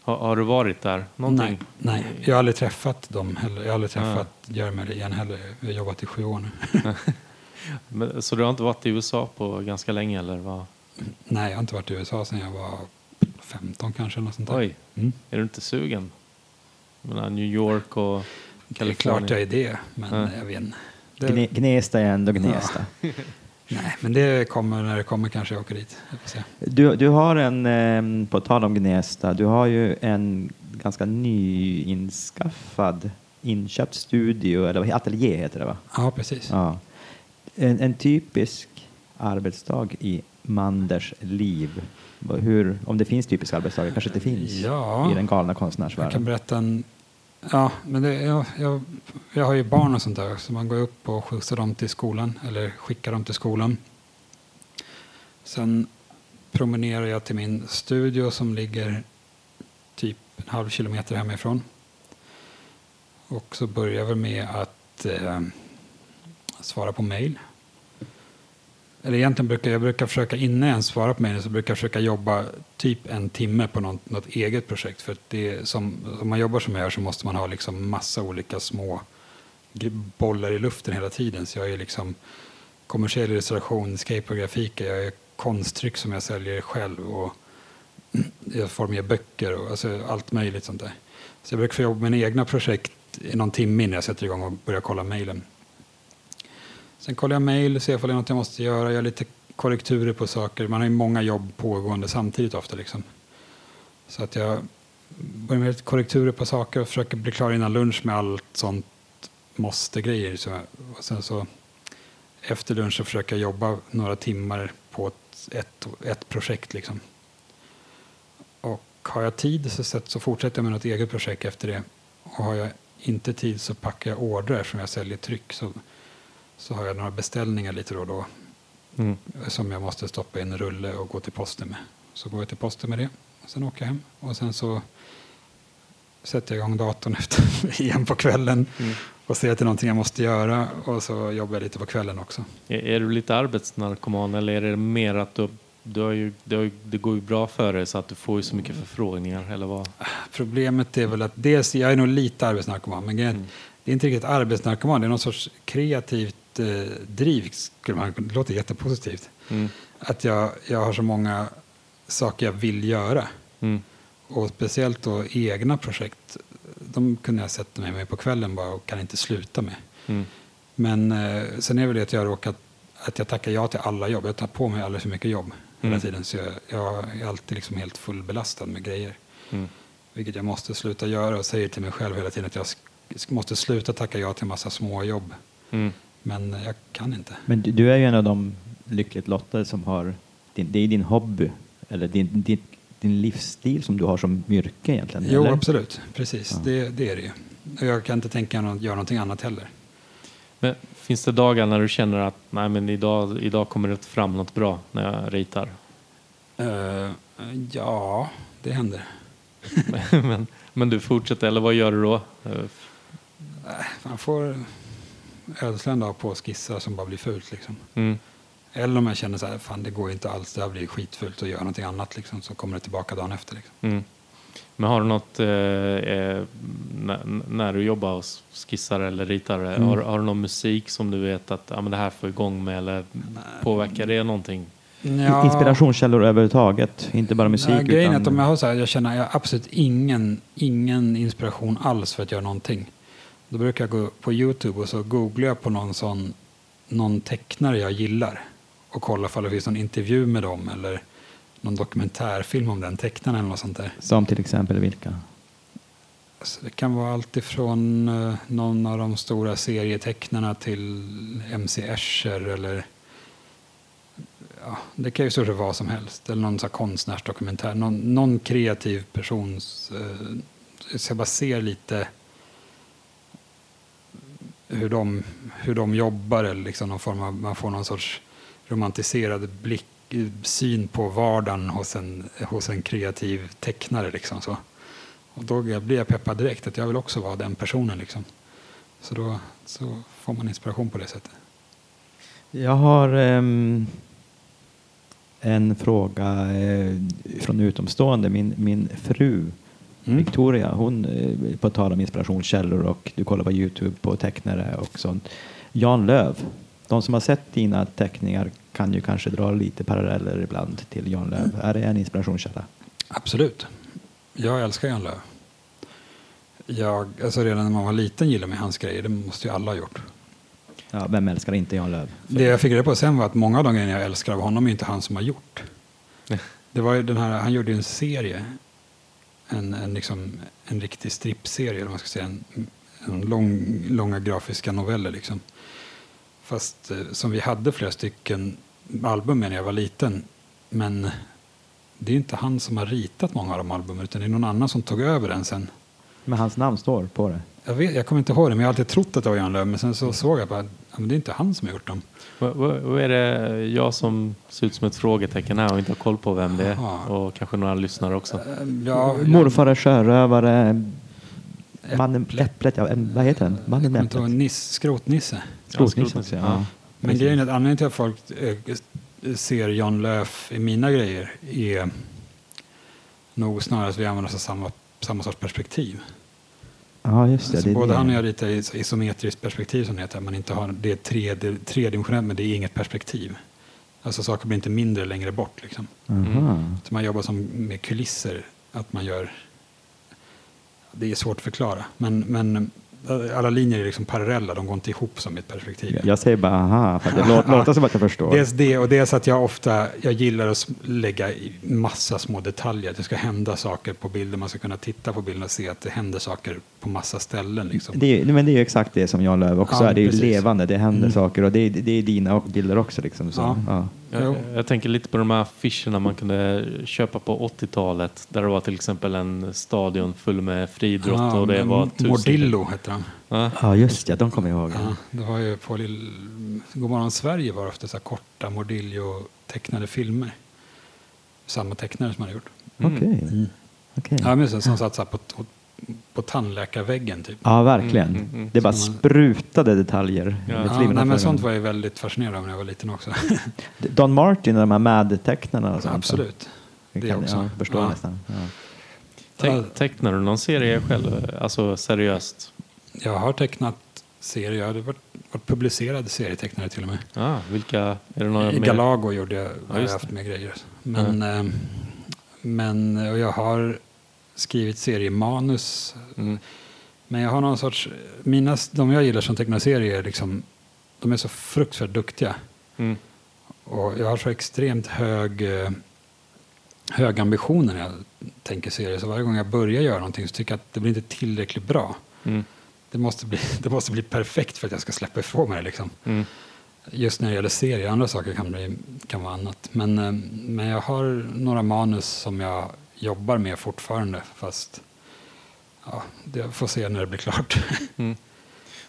C: Har, har du varit där? Någonting?
B: Nej, nej, jag har aldrig träffat dem heller. Jag har aldrig
C: Ah.
B: träffat Jeremy igen heller. Vi har jobbat i sju år nu.
C: Men, så du har inte varit i USA på ganska länge eller vad?
B: nej, jag har inte varit i USA sedan jag var 15 kanske. Något sånt där.
C: Oj,
B: Mm.
C: är du inte sugen? Menar, New York och
B: Det är
C: Kalifornien.
B: klart jag är det, men
C: Ja.
B: jag vet inte. Det,
A: Gne, Gnesta är ändå Gnesta.
B: nej, men det kommer när det kommer kanske jag åker dit. Jag.
A: Du, du har en, eh, på tal om Gnesta, du har ju en ganska nyinskaffad inköpt studio, eller ateljé heter det va?
B: Ja, precis.
A: Ja. En, en typisk arbetsdag i Manders liv. Hur, om det finns typiska arbetsdagar, kanske det finns
B: Ja.
A: i den galna
B: Jag kan
A: konstnärsvärlden.
B: berätta en... Ja, men det, jag, jag, jag har ju barn och sånt där, så man går upp och skjutsar dem till skolan, eller skickar dem till skolan. Sen promenerar jag till min studio som ligger typ en halv kilometer hemifrån. Och så börjar jag väl med att eh, svara på mejl. Eller egentligen brukar jag brukar försöka, innan jag ens svarar på mejlen, så brukar jag försöka jobba typ en timme på något, något eget projekt. För att det som, om man jobbar som jag gör så måste man ha liksom massa olika små bollar i luften hela tiden. Så jag är liksom kommersiell illustration, skateboardgrafik, jag är konsttryck som jag säljer själv och jag formar böcker och alltså allt möjligt sånt där. Så jag brukar få jobba med mina egna projekt i någon timme innan jag sätter igång och börjar kolla mejlen. Sen kollar jag mejl, ser om det är något jag måste göra, gör lite korrekturer på saker. Man har ju många jobb pågående samtidigt ofta. Liksom. Så att jag börjar med lite korrekturer på saker och försöker bli klar innan lunch med allt sånt måste-grejer. Så, och sen så efter lunch så försöker jag jobba några timmar på ett, ett, ett projekt. Liksom. Och har jag tid så, sett, så fortsätter jag med något eget projekt efter det. Och har jag inte tid så packar jag ordrar som jag säljer tryck. Så, så har jag några beställningar lite då och då
C: Mm.
B: som jag måste stoppa i en rulle och gå till posten med. Så går jag till posten med det. Och sen åker jag hem och sen så sätter jag igång datorn efter, igen på kvällen
C: Mm.
B: och ser att det är någonting jag måste göra och så jobbar jag lite på kvällen också.
C: Är, är du lite arbetsnarkoman eller är det mer att du, du har ju, det, har, ju- det går ju bra för dig så att du får ju så mycket förfrågningar eller vad?
B: Problemet är väl att dels, jag är nog lite arbetsnarkoman, men grejen
C: Mm.
B: det är inte riktigt arbetsnarkoman, det är någon sorts kreativt driv, skulle man, det låter jättepositivt.
C: Mm.
B: Att jag, jag har så många saker jag vill göra.
C: Mm.
B: och speciellt då egna projekt, de kunde jag sätta mig med på kvällen bara och kan inte sluta med.
C: Mm.
B: Men eh, sen är väl det att jag råkat, att jag tackar ja till alla jobb. Jag tar på mig alldeles för mycket jobb hela
C: Mm.
B: tiden. Så jag, jag är alltid liksom helt fullbelastad med grejer.
C: Mm.
B: Vilket jag måste sluta göra och säger till mig själv hela tiden att jag måste sluta tacka ja till en massa små jobb.
C: Mm.
B: Men jag kan inte.
A: Men du, du är ju en av de lyckligt lottade som har, din, det är din hobby, eller din, din, din livsstil som du har som yrke egentligen.
B: Jo,
A: eller?
B: absolut. Precis,
A: Ja.
B: det, det är det ju. Jag kan inte tänka mig att göra någonting annat heller.
C: Men finns det dagar när du känner att nej, men idag, idag kommer det fram något bra när jag ritar?
B: Eh, ja, det händer.
C: men, men du fortsätter, eller vad gör du då? Eh,
B: Man får ödsla en dag på att skissa som bara blir fult. Liksom.
C: Mm.
B: Eller om jag känner så här, fan det går inte alls, det här blir skitfult och gör någonting annat liksom, så kommer det tillbaka dagen efter. Liksom.
C: Mm. Men har du något, eh, eh, när, när du jobbar och skissar eller ritar, eh,
A: Mm.
C: har, har du någon musik som du vet att ja, men det här får igång med eller påverkar det någonting?
B: Ja,
A: Inspirationskällor överhuvudtaget, inte bara musik.
B: Nej, grejen är
A: utan,
B: att om jag har så här, jag känner jag har absolut ingen, ingen inspiration alls för att göra någonting. Då brukar jag gå på Youtube och så googlar jag på någon sån, någon tecknare jag gillar och kolla om det finns någon intervju med dem eller någon dokumentärfilm om den tecknaren eller något sånt där.
A: Som till exempel vilka?
B: Så det kan vara allt ifrån eh, någon av de stora serietecknarna till MC Escher eller ja, det kan ju sett vad som helst. Eller någon så konstnärsdokumentär. Någon, någon kreativ persons... Eh, så jag bara ser lite hur de, hur de jobbar. Eller liksom någon form av, man får någon sorts romantiserad blick, syn på vardagen hos en, hos en kreativ tecknare. Liksom så. Och då blir jag peppad direkt att jag vill också vara den personen. Liksom. Så då så får man inspiration på det sättet.
A: Jag har um, en fråga uh, från utomstående. Min, min fru
B: Mm.
A: Victoria, hon eh, på tal om inspirationskällor och du kollar på Youtube på tecknare och sånt. Jan Löv, de som har sett dina teckningar kan ju kanske dra lite paralleller ibland till Jan Löv. Är det en inspirationskälla?
B: Absolut. Jag älskar Jan Lööf. Jag, alltså redan när man var liten gillade mig hans grejer. Det måste ju alla ha gjort.
A: Ja, vem älskar inte Jan Löv?
B: Det jag fick reda på sen var att många av de grejerna jag älskar av honom är inte han som har gjort. Det var den här, han gjorde ju en serie. En, en, liksom, en riktig strippserie, eller vad man ska säga. En, en lång, långa grafiska noveller liksom. Fast eh, som vi hade flera stycken album med när jag var liten. Men det är inte han som har ritat många av de albumen utan det är någon annan som tog över den sen.
A: Men hans namn står på det.
B: Jag, vet, jag kommer inte ihåg det, men jag har alltid trott att det var Jan Lööf. Men sen så såg jag bara, ja, men det är inte han som har gjort dem.
C: Vad, vad, vad är det jag som ser ut som ett frågetecken här och inte har koll på vem det är?
B: Jaha.
C: Och kanske några lyssnare också.
B: Eh, Ja,
A: Morfar är sjörövare. Mannen Äpplet, ja, vad heter den? Mannen med Äpplet.
B: Niss, Skrotnisse.
A: Skrotnisse också, ja.
C: Ja.
B: Men grejen är att anledningen till att folk eh, ser Jan Lööf i mina grejer är nog snarare att vi använder oss av samma, samma sorts perspektiv.
A: Ja, just det.
B: Alltså
A: det är
B: både
A: det.
B: han och jag ritar i isometriskt perspektiv som det heter. Man inte har, det är tre, tredimensionellt men det är inget perspektiv. Alltså saker blir inte mindre längre bort. Liksom.
A: Aha.
B: Så man jobbar som med kulisser. Att man gör... Det är svårt att förklara. Men, men alla linjer är liksom parallella. De går inte ihop som ett perspektiv.
A: Jag säger bara aha, för det låter, låter som att jag förstår.
B: Dels det och dels att jag ofta jag gillar att lägga massa små detaljer. Det ska hända saker på bilden. Man ska kunna titta på bilden och se att det händer saker på massa ställen. Liksom.
A: Det är, men det är ju exakt det som Jan Lööf också
B: Ja,
A: är. Det är ju levande, det händer
B: Mm.
A: saker och det är, det är dina bilder också. Liksom, så.
B: Ja.
A: Ja.
C: Jag, jag tänker lite på de här affischerna man kunde köpa på 80-talet. Där det var till exempel en stadion full med friidrott
B: Ja,
C: och det var tusen...
B: Mordillo heter han.
C: Ja.
A: ja, just det, de kommer jag ihåg.
B: Ja, det var ju på Lill... Godmorgon Sverige var ofta så här korta Mordillo-tecknade filmer. Samma tecknare som hade gjort.
A: Okej. okej.
B: Ja, men så, som satt så här på, på, tandläkarväggen typ.
A: Ja, verkligen.
C: Mm, mm, mm.
A: Det bara sprutade detaljer.
C: Ja.
A: med
B: Ja, nej, men sånt var jag väldigt fascinerad av när jag var liten också.
A: Don Martin och de här Mad-tecknarna och sånt.
B: Absolut.
A: Det
B: det
A: kan,
B: också.
A: Ja, jag förstår
B: Ja.
A: nästan. Ja.
C: Te- tecknar du någon serie själv? Alltså seriöst?
B: Jag har tecknat serier. Jag hade varit, varit publicerad serietecknare till och med.
C: Ah, vilka? Är det några
B: I
C: mer?
B: Galago gjorde jag, har jag haft med grejer. Men, eh, men och jag har skrivit seriemanus.
C: Mm.
B: Men jag har någon sorts, mina, de jag gillar som tecknar serier, liksom, de är så fruktansvärt duktiga.
C: Mm.
B: Och jag har så extremt hög, eh, hög ambitioner när jag tänker serier. Så varje gång jag börjar göra någonting så tycker jag att det blir inte tillräckligt bra.
C: Mm.
B: Det måste bli, det måste bli perfekt för att jag ska släppa ifrån mig det. Liksom.
C: Mm.
B: Just när det gäller serier, andra saker kan, bli, kan vara annat. Men, eh, men jag har några manus som jag jobbar med fortfarande. Fast ja, jag får se när det blir klart.
C: Mm.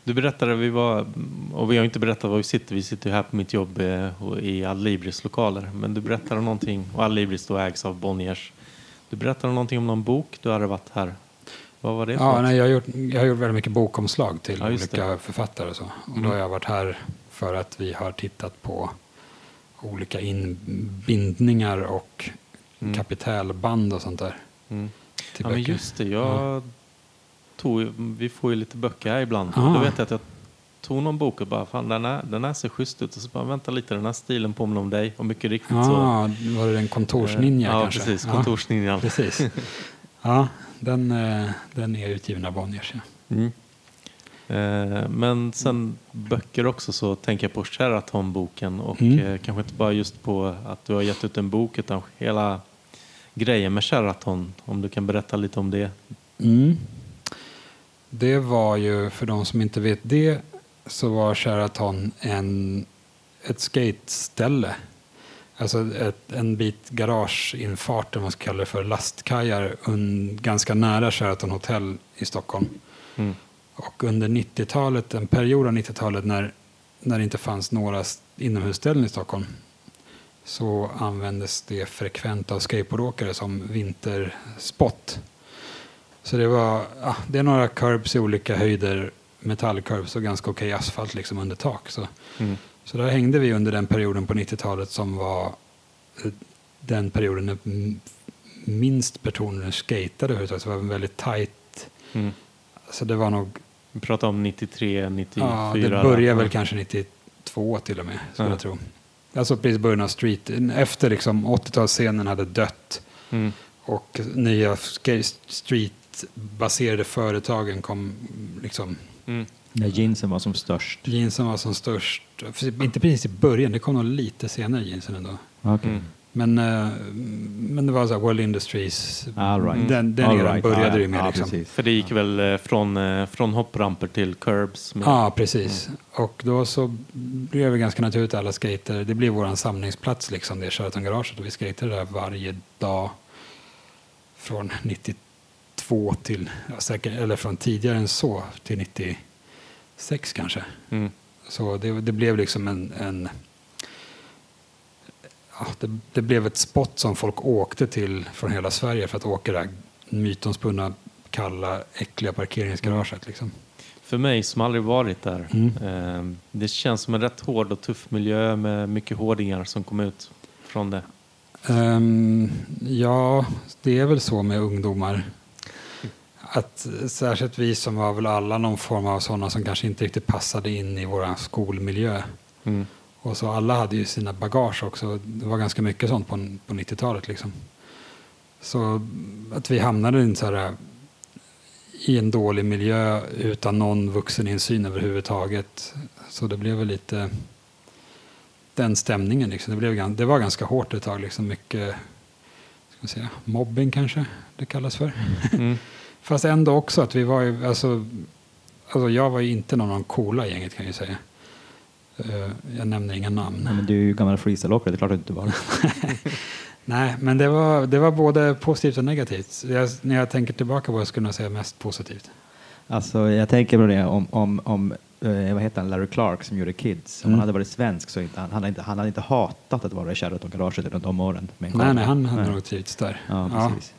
C: Du berättade, vi var, och vi har inte berättat var vi sitter, vi sitter här på mitt jobb eh, i Adlibris lokaler. Men du berättade någonting, och Adlibris då ägs av Bonniers. Du berättade någonting om någon bok du hade varit här. Vad var det för
B: Ja, nej, jag, har gjort, jag har gjort väldigt mycket bokomslag till
C: Ja,
B: olika författare och så. Och
C: Mm.
B: då har jag varit här för att vi har tittat på olika inbindningar och
C: Mm.
B: kapitälband och sånt där.
C: Mm. Ja, men
B: böcker.
C: just det. Jag tog, ju- vi får ju lite böcker här ibland.
B: Ah.
C: Då vet jag att jag tog någon bok och bara, fan den här, den här ser schysst ut. Och så bara, vänta lite, den här stilen påminner om dig. Och mycket riktigt så...
B: Ja, var det en kontorsninja
C: ja,
B: kanske?
C: precis.
B: Ja,
C: Kontorsninjan.
B: precis. Ja, den, eh, den är utgiven av Bonniers. Ja.
C: Mm. Eh, men sen böcker också så tänker jag på Sheraton-boken och
B: Mm.
C: eh, kanske inte bara just på att du har gett ut en bok utan hela grejen med Sheraton. Om du kan berätta lite om det.
B: Mm. Det var ju, för de som inte vet det, så var Sheraton en, ett skateställe. Alltså ett, en bit garageinfart, om man ska kalla det för, lastkajar un, ganska nära Sheraton Hotel i Stockholm.
C: Mm.
B: Och under 90-talet, en period av 90-talet när, när det inte fanns några inomhusställen i Stockholm så användes det frekvent av skateboardåkare som vinterspott. Så det var ja, det är några curbs i olika höjder, metallcurbs och ganska okej asfalt liksom under tak. Så,
C: Mm.
B: så där hängde vi under den perioden på 90-talet som var eh, den perioden när minst personer skatade överhuvudtaget. Så det var en väldigt tajt,
C: Mm.
B: så det var nog
C: Vi pratar om 93, 94.
B: Ja, det börjar väl kanske 92 till och med, skulle
C: Ja.
B: jag tro. Alltså precis i början av street, efter liksom 80-talsscenen hade dött
C: Mm.
B: och nya streetbaserade företagen kom, liksom,
C: Mm.
A: När jeansen var som störst.
B: jeansen var som störst, inte precis i början, det kom nog lite senare jeansen ändå.
A: Okay.
C: Mm.
B: Men, eh, men det var så här World Industries,
A: All right.
B: den, den
A: All
B: eran
A: right.
B: började
A: ja,
B: det med.
A: ja,
B: liksom.
C: För det gick väl eh, från, eh, från hoppramper till curbs.
B: Ja, precis. Och då så blev det ganska naturligt alla skater. Det blev vår samlingsplats, liksom, det Sheraton-garaget. Och vi skatade där varje dag från 92 till, ja, säkert, eller från tidigare än så, till 96 kanske.
C: Mm.
B: Så det, det blev liksom en, en det, det blev ett spot som folk åkte till från hela Sverige för att åka det här mytomspunna, kalla, äckliga parkeringsgaraget. Liksom.
C: För mig som aldrig varit där.
B: Mm.
C: Eh, det känns som en rätt hård och tuff miljö med mycket hårdingar som kom ut från det.
B: Ehm, ja, det är väl så med ungdomar. Att särskilt vi som var väl alla någon form av sådana som kanske inte riktigt passade in i vår skolmiljö.
C: Mm.
B: Och så alla hade ju sina bagage också. Det var ganska mycket sånt på, på 90-talet liksom. Så att vi hamnade i en, i en dålig miljö utan någon vuxeninsyn överhuvudtaget. Så det blev väl lite den stämningen. Liksom. Det, blev, det var ganska hårt ett tag. Liksom. Mycket ska säga, mobbing kanske det kallas för.
C: Mm.
B: Fast ändå också att vi var ju, alltså, alltså jag var ju inte någon av de coola i gänget kan jag ju säga. Eh, jag nämner inga namn.
A: Ja, men du är ju gammal freestyleåkare, det är klart att du inte var.
B: Nej, men det var, det var både positivt och negativt. Jag, när jag tänker tillbaka på det skulle jag säga mest positivt.
A: Alltså, jag tänker på det om, om, om eh, vad heter han, Larry Clark som gjorde Kids. Om
B: Mm.
A: han hade varit svensk så inte, han, han, hade inte, han hade inte hatat att vara i Sheraton-garaget runt om åren.
B: Nej, nej, han hade
A: Nej.
B: nog trivts där.
A: Ja, precis.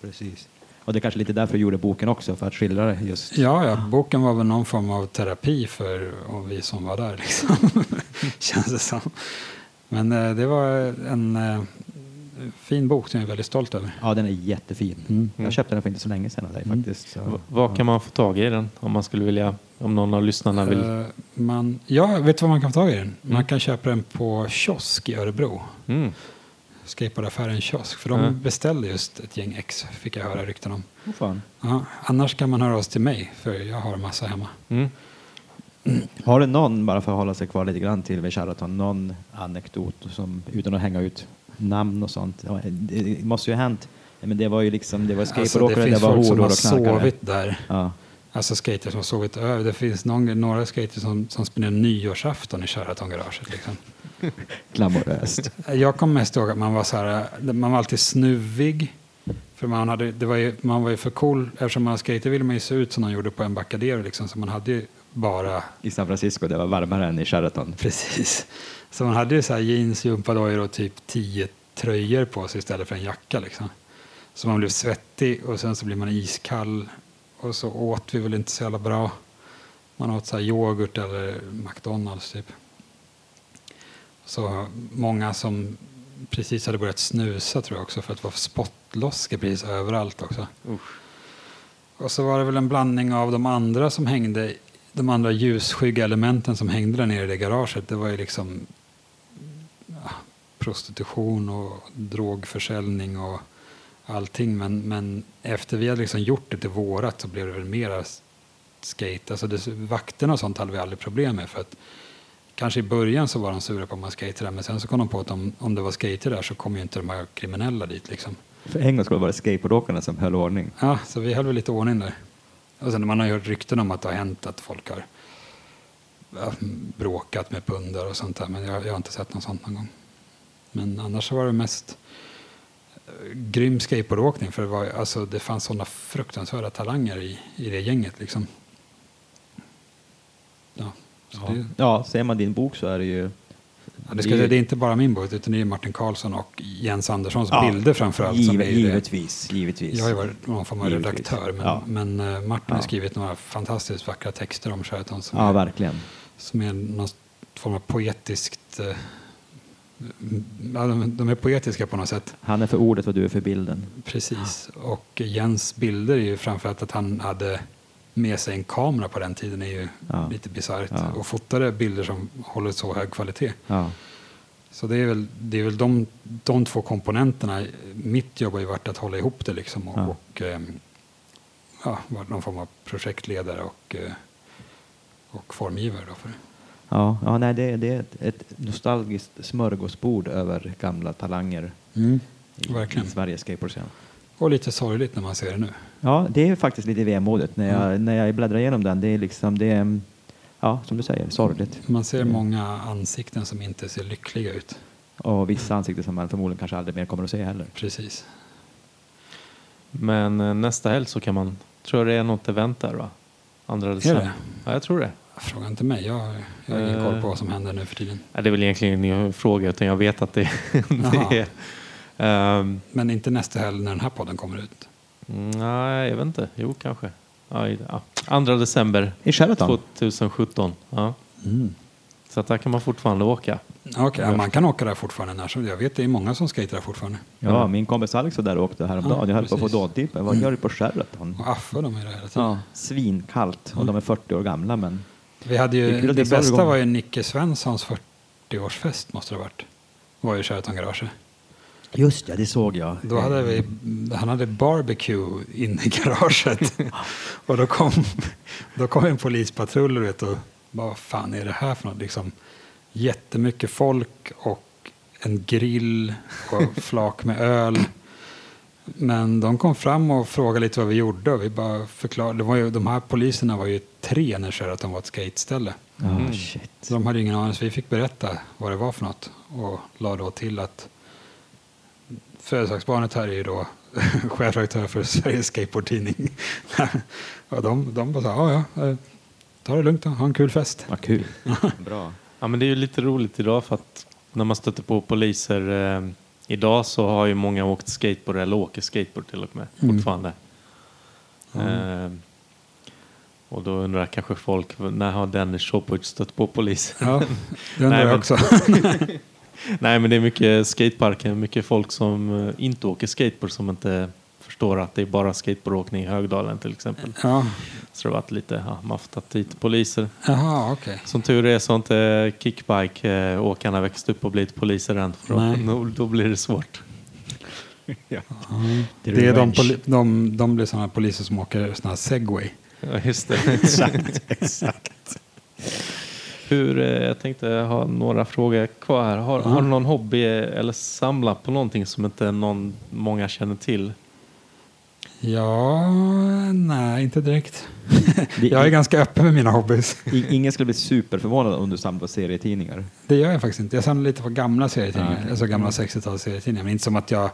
A: precis. Och det är kanske lite därför du gjorde boken också, för att skildra det just.
B: Ja, ja, boken var väl någon form av terapi för vi som var där. Liksom. Känns det som. Men eh, det var en eh, fin bok som jag är väldigt stolt över.
A: Ja, den är jättefin.
B: Mm.
A: Jag köpte den för inte så länge sedan av dig
B: Mm.
A: faktiskt. Så,
C: V- Vad kan man få tag i den om man skulle vilja, om någon av lyssnarna vill?
B: Eh, man, ja, vet du vad man kan få tag i den? Man
C: Mm.
B: kan köpa den på kiosk i Örebro.
C: Mm.
B: Skateboardaffären Kiosk. För de
C: Ja.
B: beställde just ett gäng ex, fick jag höra rykten om.
A: Oh, fan.
B: Ja, annars kan man höra oss till mig, för jag har massa hemma.
C: Mm.
A: Har du någon, bara för att hålla sig kvar lite grann till vid Sheraton, någon anekdot som, utan att hänga ut namn och sånt? Det det måste ju ha hänt. Men det var ju liksom, det var
B: Alltså, det
A: skateboardåkare, det,
B: finns
A: var
B: folk som
A: horor
B: har
A: och knarkare.
B: sovit där.
A: Ja.
B: Alltså skaters som har sovit över. Det finns någon, några skaters som, som spenderar nyårsafton i Sheraton-garaget. Liksom.
A: Glamoröst.
B: Jag kommer mest ihåg att man var, så här, man var alltid snuvig. För man, hade, det var ju, man var ju för cool. Eftersom man skater ville man ju se ut som de gjorde på Embarcadero. Liksom, så man hade ju bara...
A: I San Francisco, det var varmare än i Sheraton.
B: Precis. Så man hade ju så här jeans, gympadojor och typ tio tröjor på sig istället för en jacka. Liksom. Så man blev svettig och sen så blev man iskall. Och så åt vi väl inte så jävla bra. Man åt så här yoghurt eller McDonalds typ. Så många som precis hade börjat snusa tror jag också för att det var spottloskor precis överallt också.
C: Usch.
B: Och så var det väl en blandning av de andra som hängde, de andra ljusskygga elementen som hängde där nere i det garaget. Det var ju liksom ja, prostitution och drogförsäljning och allting. Men, men efter vi hade liksom gjort det till vårat så blev det väl mera skate. Alltså det, vakterna och sånt hade vi aldrig problem med. För att kanske i början så var de sura på att man skejtade där, men sen så kom de på att om, om det var skater där så kom ju inte de här kriminella dit liksom.
A: För en gång skulle det vara skateboardåkarna som höll ordning.
B: Ja, så vi höll väl lite ordning där. Och sen man har ju hört rykten om att det har hänt att folk har bråkat med pundar och sånt där, men jag, jag har inte sett något sånt någon gång. Men annars så var det mest eh, grym skateboardåkning, för det, var, alltså, det fanns sådana fruktansvärda talanger i, i det gänget. Liksom. Så. Det,
A: ja, ser man din bok så är det ju...
B: ja, det, ska, jag säga, det är inte bara min bok, utan det är Martin Karlsson och Jens Anderssons
A: Ja,
B: bilder framförallt. som
A: Give,
B: är ju det.
A: givetvis, givetvis.
B: Jag har ju varit någon form av
A: Givetvis.
B: redaktör, men,
A: Ja.
B: men eh, Martin har skrivit några fantastiskt vackra texter om Sheraton som,
A: Ja,
B: är,
A: verkligen.
B: som är någon form av poetiskt... Eh, de är poetiska på något sätt.
A: Han är för ordet och du är för bilden.
B: Precis. Och Jens bilder är ju framförallt att han hade med sig en kamera på den tiden är ju
A: Ja.
B: lite bisarrt.
A: Ja.
B: Och fotade bilder som håller så hög kvalitet.
A: Ja.
B: Så det är väl, det är väl de, de två komponenterna. Mitt jobb har ju varit att hålla ihop det liksom och,
A: Ja.
B: och ehm, ja, varit någon form av projektledare och, eh, och formgivare. Då för det.
A: Ja, ja nej, det, det är ett, ett nostalgiskt smörgåsbord över gamla talanger i,
B: Verkligen.
A: i Sveriges skateboardscen.
B: Och lite sorgligt när man ser det nu.
A: Ja, det är faktiskt lite vemodigt när jag, när jag bläddrar igenom den. Det är liksom, det är, ja, som du säger, sorgligt.
B: Man ser många ansikten som inte ser lyckliga ut.
A: Och vissa ansikten som man förmodligen kanske aldrig mer kommer att se heller.
B: Precis.
C: Men eh, nästa helg så kan man, tror jag det är något event där va? Andra
B: Är
C: december.
B: det?
C: Ja, jag tror det.
B: Fråga inte mig. Jag, jag har ingen
C: Eh.
B: koll på vad som händer nu för tiden.
C: Ja, det är väl egentligen ingen fråga utan jag vet att det, det är... Ehm,
B: Men inte nästa helg när den här podden kommer ut.
C: mm, nej, jag vet inte. Jo, kanske. I- ja. Andra december
A: I Sheraton?
C: 2017. Ja. Så att där kan man fortfarande åka.
B: Okej, ja, man kan åka där fortfarande när som Jag vet det är många som skater där fortfarande.
A: Ja, min kompis Alex var där och åkte häromdagen.
B: Ja,
A: jag höll på att få
B: precis.
A: dådtippen. Vad gör du på Sheraton?
B: Och Affe de är där hela tiden.
A: Ja, svinkallt. Och de är 40 år gamla men
B: Vi hade
A: Det
B: ju, det,
A: det
B: bästa var ju Nicke Svenssons 40-årsfest måste det ha varit. var ju Sheraton Garage.
A: Just ja, det såg jag.
B: Då hade vi, han hade barbecue inne i garaget. och då kom, då kom en polispatrull vet, och bara, vad fan är det här för något? Liksom, jättemycket folk och en grill och flak med öl. Men de kom fram och frågade lite vad vi gjorde och vi bara förklarade. Det var ju, de här poliserna var ju tre när Sheraton var ett skateställe.
A: Ja,
C: Mm.
A: shit.
B: Så de hade ingen aning, så vi fick berätta vad det var för något. Och la då till att födelsedagsbarnet här är ju då chefredaktör för Sveriges skateboardtidning. och de, de bara sa, ja ja, eh, ta det lugnt då, ha en kul fest.
A: Vad kul. Bra.
C: Ja, men det är ju lite roligt idag för att när man stöter på poliser eh, idag så har ju många åkt skateboard eller åker skateboard till och med
B: Mm.
C: fortfarande. Eh, och då undrar kanske folk, när har Dennis Shoppard stött på polisen?
B: Ja, det undrar
C: Nej,
B: jag
C: men-
B: också.
C: Nej men det är mycket skateparker, mycket folk som eh, inte åker skateboard som inte förstår att det är bara skateboardåkning i Högdalen till exempel.
B: ja,
C: Så det har varit lite, ja, man har fått ta hit poliser.
B: jaha, okej.
C: Som tur är så har inte kickbike-åkarna växt upp och blivit poliser än. För
B: Nej.
C: då, då blir det svårt.
A: Ja.
B: Det är de, poli- de, de blir sådana poliser som åker sådana här segway.
C: Ja, just det.
A: Exakt, exakt.
C: Hur, eh, jag tänkte ha några frågor kvar här. Har,
B: Ja.
C: har du någon hobby eller samlar på någonting som inte någon, många känner till?
B: Ja, nej, inte direkt.
A: Det-
B: Jag är ganska öppen med mina hobbys.
A: Ingen skulle bli superförvånad om du samlar på serietidningar.
B: Det gör jag faktiskt inte. Jag samlar lite på gamla serietidningar,
A: okej.
B: alltså gamla 60-tals serietidningar. Men inte som att jag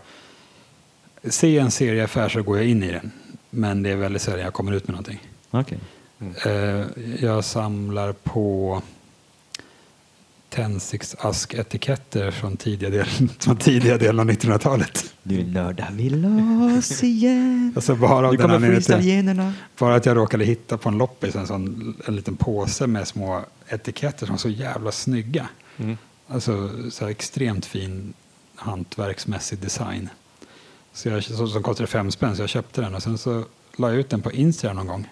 B: ser en serieaffär så går jag in i den. Men det är väldigt sällan jag kommer ut med någonting.
A: Okej.
B: Eh, jag samlar på tändsticksasketiketter från tidiga delen, från tidiga delen av 1900-talet.
A: Nu lördag vi loss igen.
B: Alltså bara av
A: Nu kommer freestyle-generna.
B: Bara att jag råkade hitta på en loppis en, sån, en liten påse med små etiketter som var så jävla snygga.
C: Mm.
B: Alltså så här extremt fin hantverksmässig design. Så jag, så, som kostade fem spänn, så jag köpte den och sen så la jag ut den på Instagram någon gång.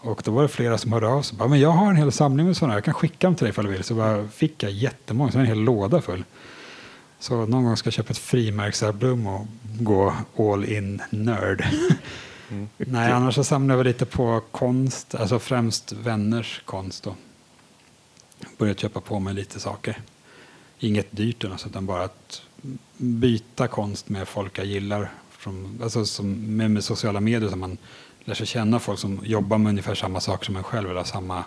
B: Och då var det flera som hörde av sig. Bara, men jag har en hel samling med sådana här, jag kan skicka dem till dig ifall du vill. Så bara fick jag jättemånga, så en hel låda full. Så någon gång ska jag köpa ett frimärksalbum och gå all in nörd.
C: Mm.
B: Nej, annars så samlar jag lite på konst, alltså främst vänners konst då. Börjat köpa på mig lite saker. Inget dyrt eller något utan bara att byta konst med folk jag gillar. Från, alltså som, med, med sociala medier, som man lär sig känna folk som jobbar med ungefär samma saker som en själv, eller har samma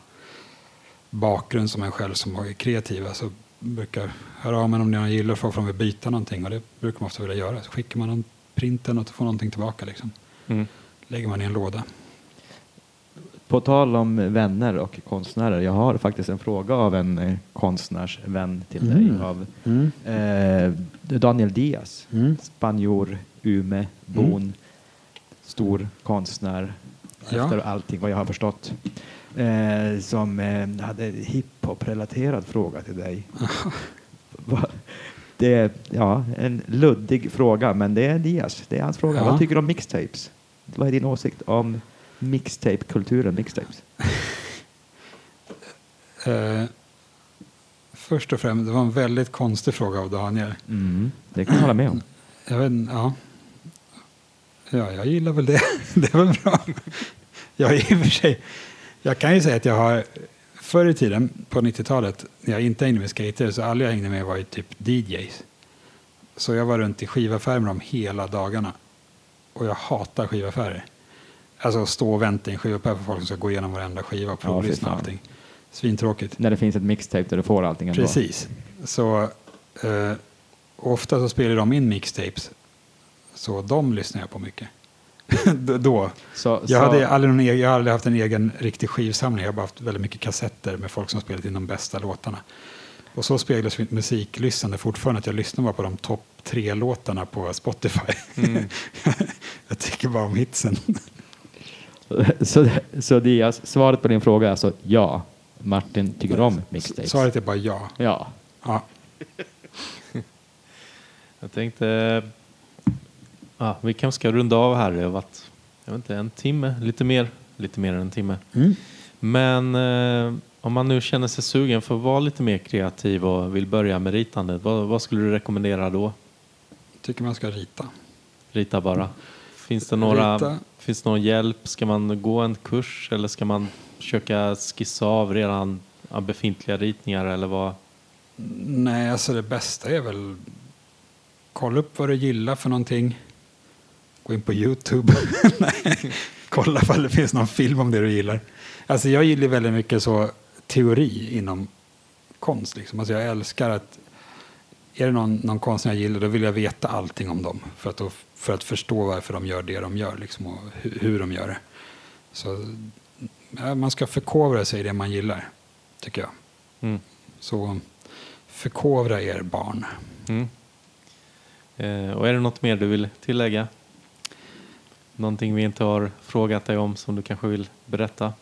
B: bakgrund som en själv som är kreativa. Så brukar höra av mig om jag gillar folk som vill byta någonting och det brukar man ofta vilja göra. Så skickar man någon printen och får någonting tillbaka. Liksom.
C: Mm.
B: Lägger man i en låda.
A: På tal om vänner och konstnärer. Jag har faktiskt en fråga av en eh, konstnärsvän till
B: Mm.
A: dig. Av eh, Daniel Diaz.
B: Mm.
A: Spanjor, Ume, Bon. Stor konstnär.
B: Ja.
A: Efter allting vad jag har förstått. Eh, som eh, hade en hiphop-relaterad fråga till dig. Det är ja, en luddig fråga, men det är Diaz. Det är hans fråga.
B: Ja.
A: Vad tycker du om mixtapes? Vad är din åsikt om mixtape-kulturen, mixtapes?
B: Eh, först och främst, det var en väldigt konstig fråga av Daniel.
A: Mm. Det kan jag hålla med om.
B: Jag vet, ja. Ja, jag gillar väl det. det är väl bra. Jag, i och för sig, jag kan ju säga att jag har förr i tiden, på 90-talet, när jag inte hängde med skater, så alla jag hängde med var ju typ DJs. Så jag var runt i skivaffärer med dem hela dagarna. Och jag hatar skivaffärer. Alltså stå och vänta i en skivaffär för folk som ska gå igenom varenda skiva och
A: Ja,
B: provlyssna och allting. Svintråkigt.
A: När det finns ett mixtape där du får allting ändå.
B: Precis. Så eh, ofta så spelar de in mixtapes. Så de lyssnar jag på mycket. Då.
A: Så,
B: Jag,
A: så,
B: hade aldrig någon egen, jag har aldrig haft en egen riktig skivsamling. Jag har bara haft väldigt mycket kassetter med folk som spelat in de bästa låtarna. Och så speglas mitt musiklyssnande fortfarande. Att jag lyssnar bara på de topp tre låtarna på Spotify.
C: Mm.
B: jag tycker bara om hitsen.
A: så, så Diaz, svaret på din fråga är alltså ja. Martin tycker om mixtapes.
B: Svaret är bara ja.
A: Ja.
B: ja.
C: Jag tänkte, ja, vi kanske ska runda av här. Det har varit jag vet inte, en timme, lite mer, lite mer än en timme.
B: Mm.
C: Men eh, om man nu känner sig sugen för att vara lite mer kreativ och vill börja med ritandet, vad, vad skulle du rekommendera då?
B: Tycker man ska rita.
C: Rita bara. Finns det några,
B: Rita.
C: finns det någon hjälp? Ska man gå en kurs eller ska man försöka skissa av redan befintliga ritningar eller vad?
B: Nej, alltså det bästa är väl kolla upp vad du gillar för någonting. Gå in på Youtube. Kolla ifall det finns någon film om det du gillar. Alltså jag gillar väldigt mycket så teori inom konst. Liksom. Alltså jag älskar att är det någon, någon konstnär jag gillar då vill jag veta allting om dem. För att, då, för att förstå varför de gör det de gör liksom, och hur, hur de gör det. Så ja, man ska förkovra sig i det man gillar, tycker jag.
C: Mm.
B: Så förkovra er barn.
C: Mm. Eh, och är det något mer du vill tillägga? Någonting vi inte har frågat dig om som du kanske vill berätta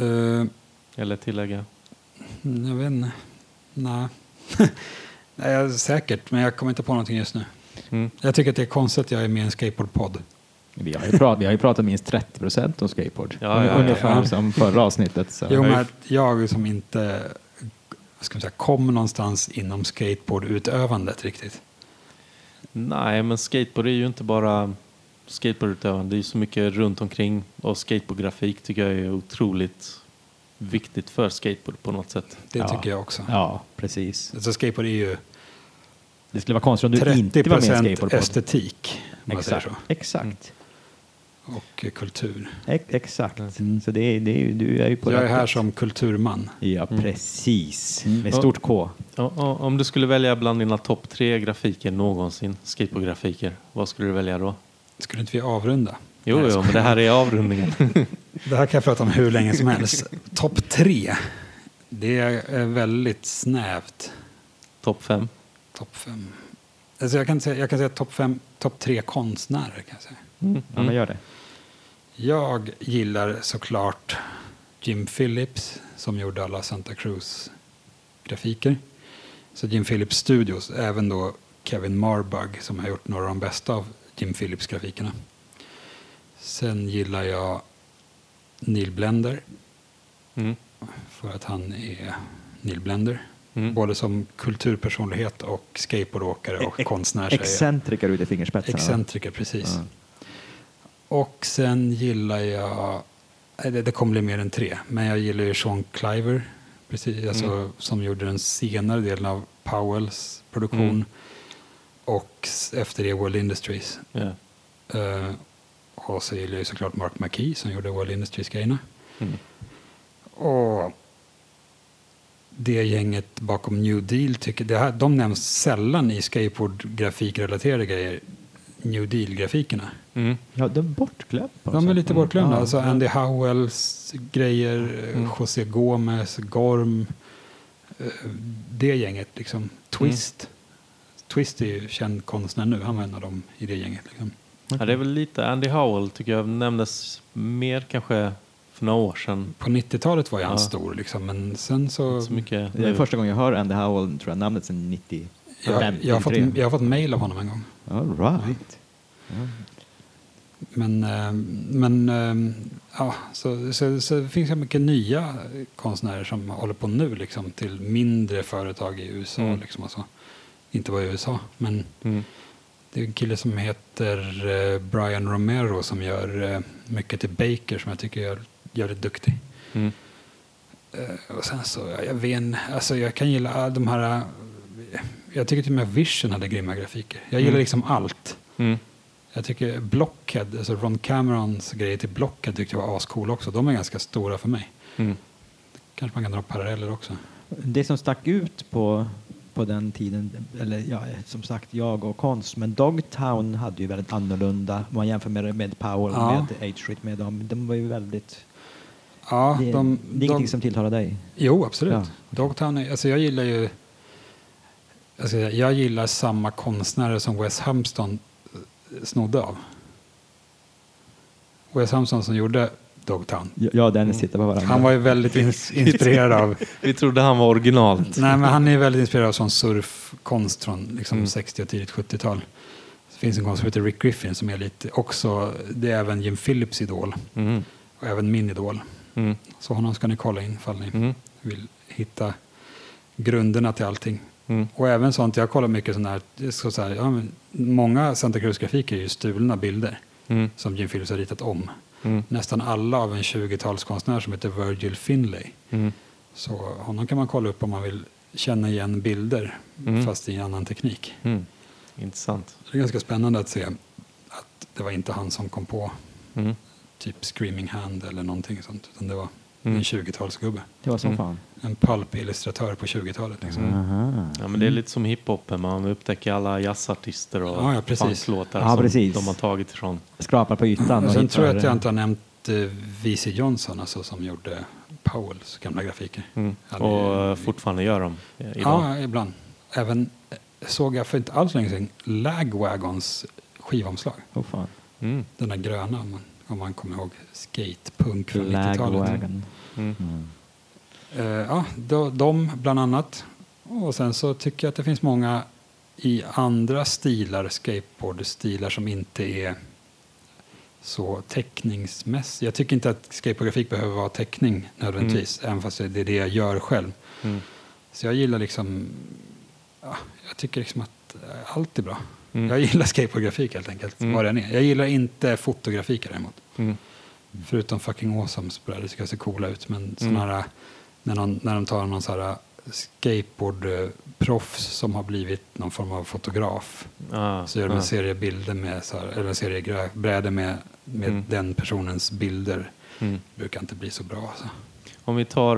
B: Uh,
C: eller tillägga?
B: jag vet inte. Nej. Nej, säkert, men jag kommer inte på någonting just nu.
C: Mm.
B: Jag tycker att det är konstigt att jag är med i en skateboardpodd.
A: Vi har ju pratat, vi har ju pratat minst 30 procent om skateboard.
C: Ja, ja, ja.
A: Ungefär
B: Ja.
A: som förra avsnittet. Så.
B: Jo,
C: jag
B: men jag som inte vad ska man säga, kommer någonstans inom skateboardutövandet riktigt.
C: Nej, men skateboard är ju inte bara skateboardutövande. Det är så mycket runt omkring. Och skateboardgrafik tycker jag är otroligt viktigt för skateboard på något sätt.
B: Det
A: Ja.
B: tycker jag också.
A: Ja, precis.
B: Alltså skateboard är ju
A: Det skulle vara konstigt om du
B: 30
A: inte var med i skateboardpodd.
B: estetik.
A: Exakt. Exakt.
B: Och eh, kultur.
A: Ex- Exakt. Så det är, det är, du är ju på
B: Jag är här som kulturman.
A: Ja, precis.
B: Mm.
A: Med stort K.
C: Ja, ja, om du skulle välja bland dina topp tre grafiker någonsin, skateboardgrafiker, vad skulle du välja då?
B: Skulle inte vi avrunda?
C: Jo,
B: Nej,
C: jo men det här är avrundningen.
B: Det här kan jag prata om hur länge som helst. Topp tre. Det är väldigt snävt.
C: Topp fem.
B: Topp fem. Alltså jag kan säga, jag kan säga topp fem, topp tre konstnärer. Kan jag, säga.
C: Mm.
A: Ja, men gör det.
B: jag gillar såklart Jim Phillips som gjorde alla Santa Cruz-grafiker. Så Jim Phillips Studios, även då Kevin Marbug som har gjort några av de bästa av Jim Phillips-grafikerna. Sen gillar jag Neil Blender
C: Mm.
B: för att han är Neil Blender.
C: Mm.
B: Både som kulturpersonlighet och skateboardåkare och
A: Ex-
B: konstnär. säger jag.
A: Excentriker ut i fingerspetsarna.
B: Excentriker, precis.
A: Ja.
B: Och sen gillar jag, det, det kommer bli mer än tre, men jag gillar ju Sean Cliver, precis, alltså,
C: Mm.
B: som gjorde den senare delen av Powells produktion.
C: Mm.
B: Och efter det World Industries.
C: Ja.
B: Eh, och så gillar jag ju såklart Mark McKee som gjorde World Industries-grejerna.
C: Mm.
B: Och det gänget bakom New Deal, tycker, det här, de nämns sällan i skateboardgrafikrelaterade grejer. New Deal-grafikerna.
C: Mm.
A: Ja, de är bortglömda.
B: De är lite bortglömda.
A: Ja.
B: Alltså Andy Howells grejer,
C: Mm.
B: eh, José Gomez, Gorm. eh, Det gänget liksom. Twist. Twist är ju känd konstnär nu. Han var en av dem i det gänget. Liksom.
C: Ja, det är väl lite Andy Howell tycker jag nämndes mer kanske för några år sedan.
B: På 90-talet var ju han
C: Ja.
B: stor liksom. Men sen så...
C: Så mycket
A: Det är första gången jag hör Andy Howell, tror jag, namnet sedan 90.
B: jag, jag, har fått, jag har fått mail av honom en gång.
A: All right. Ja.
B: Men, eh, men eh, ja, så, så, så det finns det mycket nya konstnärer som håller på nu liksom, till mindre företag i USA.
C: Mm.
B: Liksom, och så. Inte bara i USA, men
C: Mm.
B: det är en kille som heter eh, Brian Romero som gör eh, mycket till Baker som jag tycker gör, gör det duktig.
C: Mm.
B: Eh, och sen så, ja, jag vet alltså jag kan gilla de här, jag tycker till och med Vision hade grymma grafiker. Jag gillar
C: Mm.
B: liksom allt.
C: Mm.
B: Jag tycker Blockhead, alltså Ron Camerons grejer till Blockhead tyckte jag var ascool också. De är ganska stora för mig.
C: Mm.
B: Kanske man kan dra paralleller också.
A: Det som stack ut på, på den tiden, eller ja, som sagt jag och konst, men Dogtown hade ju väldigt annorlunda, om man jämför med, med Powell,
B: Ja.
A: med H-Street, med dem, de var ju väldigt,
B: Ja,
A: det,
B: de,
A: det är ingenting
B: de,
A: som tilltalar dig.
B: Jo, absolut.
A: Ja.
B: Dogtown, alltså jag gillar ju... Alltså jag gillar samma konstnärer som Wes Hampton eh, snodde av. Wes Hampton som gjorde Dogtown.
A: Ja, Dennis tittar på varandra.
B: Han var ju väldigt ins- inspirerad av...
C: Vi trodde han var originalet.
B: Nej, men han är väldigt inspirerad av sån surfkonst från liksom
C: Mm.
B: 60 och tidigt 70-tal. Det finns en konst som heter Rick Griffin som är lite också, det är även Jim Phillips idol
C: Mm.
B: och även min idol.
C: Mm.
B: Så honom ska ni kolla in ifall ni
C: Mm.
B: vill hitta grunderna till allting.
C: Mm.
B: Och även sånt, jag kollar mycket sådana här, så så här ja, men många Santa Cruz-grafiker är ju stulna bilder
C: Mm.
B: som Jim Phillips har ritat om.
C: Mm.
B: Nästan alla av en 20-talskonstnär som heter Virgil Finlay.
C: Mm.
B: Så honom kan man kolla upp om man vill känna igen bilder
C: Mm.
B: fast i en annan teknik.
C: Mm. Intressant.
B: Det är ganska spännande att se att det var inte han som kom på
C: Mm.
B: typ Screaming Hand eller någonting sånt. Utan det var
C: Mm.
B: en 20-talsgubbe.
A: Det var som
C: Mm.
A: fan.
B: En pulp-illustratör på 20-talet. Liksom.
C: Mm. Ja, men det är lite som hiphopen. Man upptäcker alla jazzartister och
B: Ja, ja, precis.
C: funklåtar
A: Ja,
C: som
A: precis.
C: de har tagit ifrån.
A: Skrapar på ytan.
B: Och
A: och
B: sen
A: hittar-
B: tror jag att jag inte har nämnt eh, V.C. Johnson alltså, som gjorde Powells gamla grafiker.
C: Mm.
B: Är
C: Och
B: ju-
C: eh, fortfarande gör de eh, idag.
B: Ja, ibland. Även eh, såg jag för inte alls länge sedan Lagwagons skivomslag.
A: Oh, fan.
C: Mm.
B: Den där gröna man, om man kommer ihåg skatepunk från 90-talet.
A: Lagwagon.
C: Mm.
A: Mm.
B: Eh, ja, de, de bland annat. Och sen så tycker jag att det finns många i andra stilar, skateboardstilar som inte är så teckningsmässiga. Jag tycker inte att skateboardgrafik behöver vara teckning nödvändigtvis, även fast det är det jag gör själv.
C: Mm.
B: Så jag gillar liksom, ja, jag tycker liksom att allt är bra.
C: Mm.
B: Jag gillar skateboardgrafik helt enkelt,
C: Mm.
B: vad den är. Jag gillar inte fotografiker däremot.
C: Mm.
B: Förutom fucking awesomes på det tycker jag ser coola ut. Men
C: Mm.
B: här, när, någon, när de tar någon sån här skateboardproffs som har blivit någon form av fotograf.
C: Ah,
B: Så gör de
C: ah.
B: en serie bilder med, så här, eller en serie brädor med, med
C: Mm.
B: den personens bilder.
C: Mm.
B: brukar inte bli så bra. Alltså.
C: Om vi tar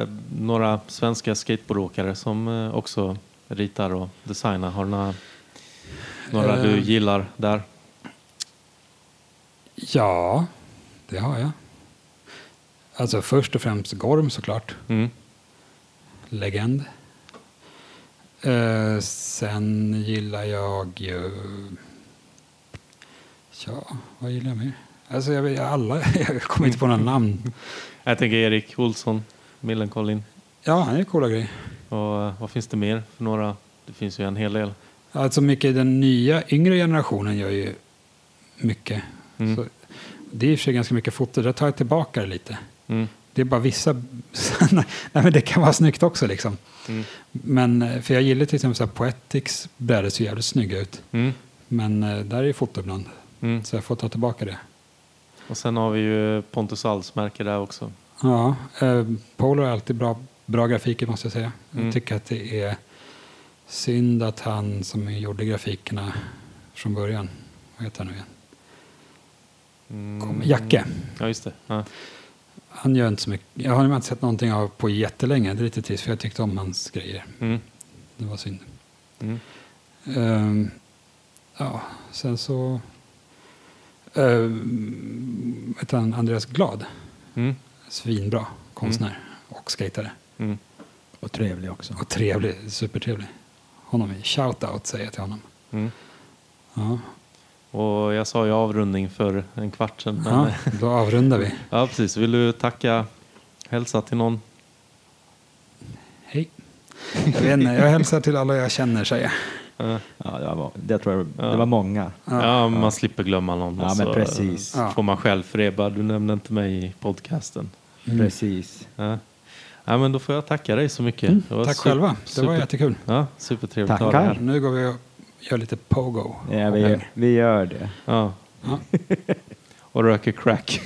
C: eh, några svenska skateboardåkare som eh, också ritar och designar. Har du några, några du
B: Eh.
C: gillar där?
B: Ja, det har jag. Alltså först och främst Gorm såklart.
C: Mm.
B: Legend. Eh, sen gillar jag ju... Ja, vad gillar jag mer? Alltså jag alla, jag kommer inte på några namn.
C: Jag tänker Erik Olsson, Millencolin.
B: Ja, han är coola grejer.
C: Och eh, vad finns det mer för några? Det finns ju en hel del.
B: Alltså mycket den nya yngre generationen gör ju mycket.
C: Mm.
B: Så, det är i och för sig ganska mycket foto, där tar jag tillbaka det lite.
C: Mm.
B: Det är bara vissa... Nej, men det kan vara snyggt också liksom.
C: Mm.
B: Men, eh, för jag gillar till exempel så här Poetics brädor ser jävligt snygga ut.
C: Mm.
B: Men eh, där är ju foto ibland.
C: Mm.
B: Så jag får ta tillbaka det.
C: Och sen har vi ju Pontus Alls märke där också.
B: Ja, eh, Polo är alltid bra, bra grafiker måste jag säga.
C: Mm.
B: Jag tycker att det är synd att han som gjorde grafikerna från början, vad heter han nu igen?
C: Mm.
B: Kom, Jacke.
C: Ja, just det. Ja.
B: Han gör inte så mycket. Jag har nog inte sett någonting av på jättelänge. Det är lite trist för jag tyckte om hans grejer.
C: Mm.
B: Det var synd.
C: Mm.
B: Ehm, ja, sen så... Um, vet han, Andreas Glad.
C: Mm.
B: Svinbra konstnär och skatare.
C: Mm.
A: Och trevlig också.
B: Och trevlig, supertrevlig. Honom är shout-out säger jag till honom.
C: Mm.
B: Ja,
C: Och jag sa ju avrundning för en kvart sedan. Men,
B: ja
C: ja.
B: då avrundar vi.
C: ja, precis. Vill du tacka, hälsa till någon?
B: Hej. Jag, vet inte, jag hälsar till alla jag känner säger jag.
C: Ja.
A: Ja, det, var, det tror jag
C: Ja.
A: det var många.
C: Ja, man slipper glömma någon.
A: Ja, men
C: så,
A: precis.
B: Ja.
C: Får man själv för det. Bara, du nämnde inte mig i podcasten.
B: Mm.
A: Precis.
C: Ja. Ja, men då får jag tacka dig så mycket.
B: Mm, tack
C: sup-
B: själva. Det
C: super-
B: var jättekul.
C: Ja, supertrevligt att ha dig
A: Tackar.
C: här.
B: Nu går vi och gör lite pogo.
A: Ja, vi, vi gör det.
C: Ja.
B: Ja.
C: och röker crack.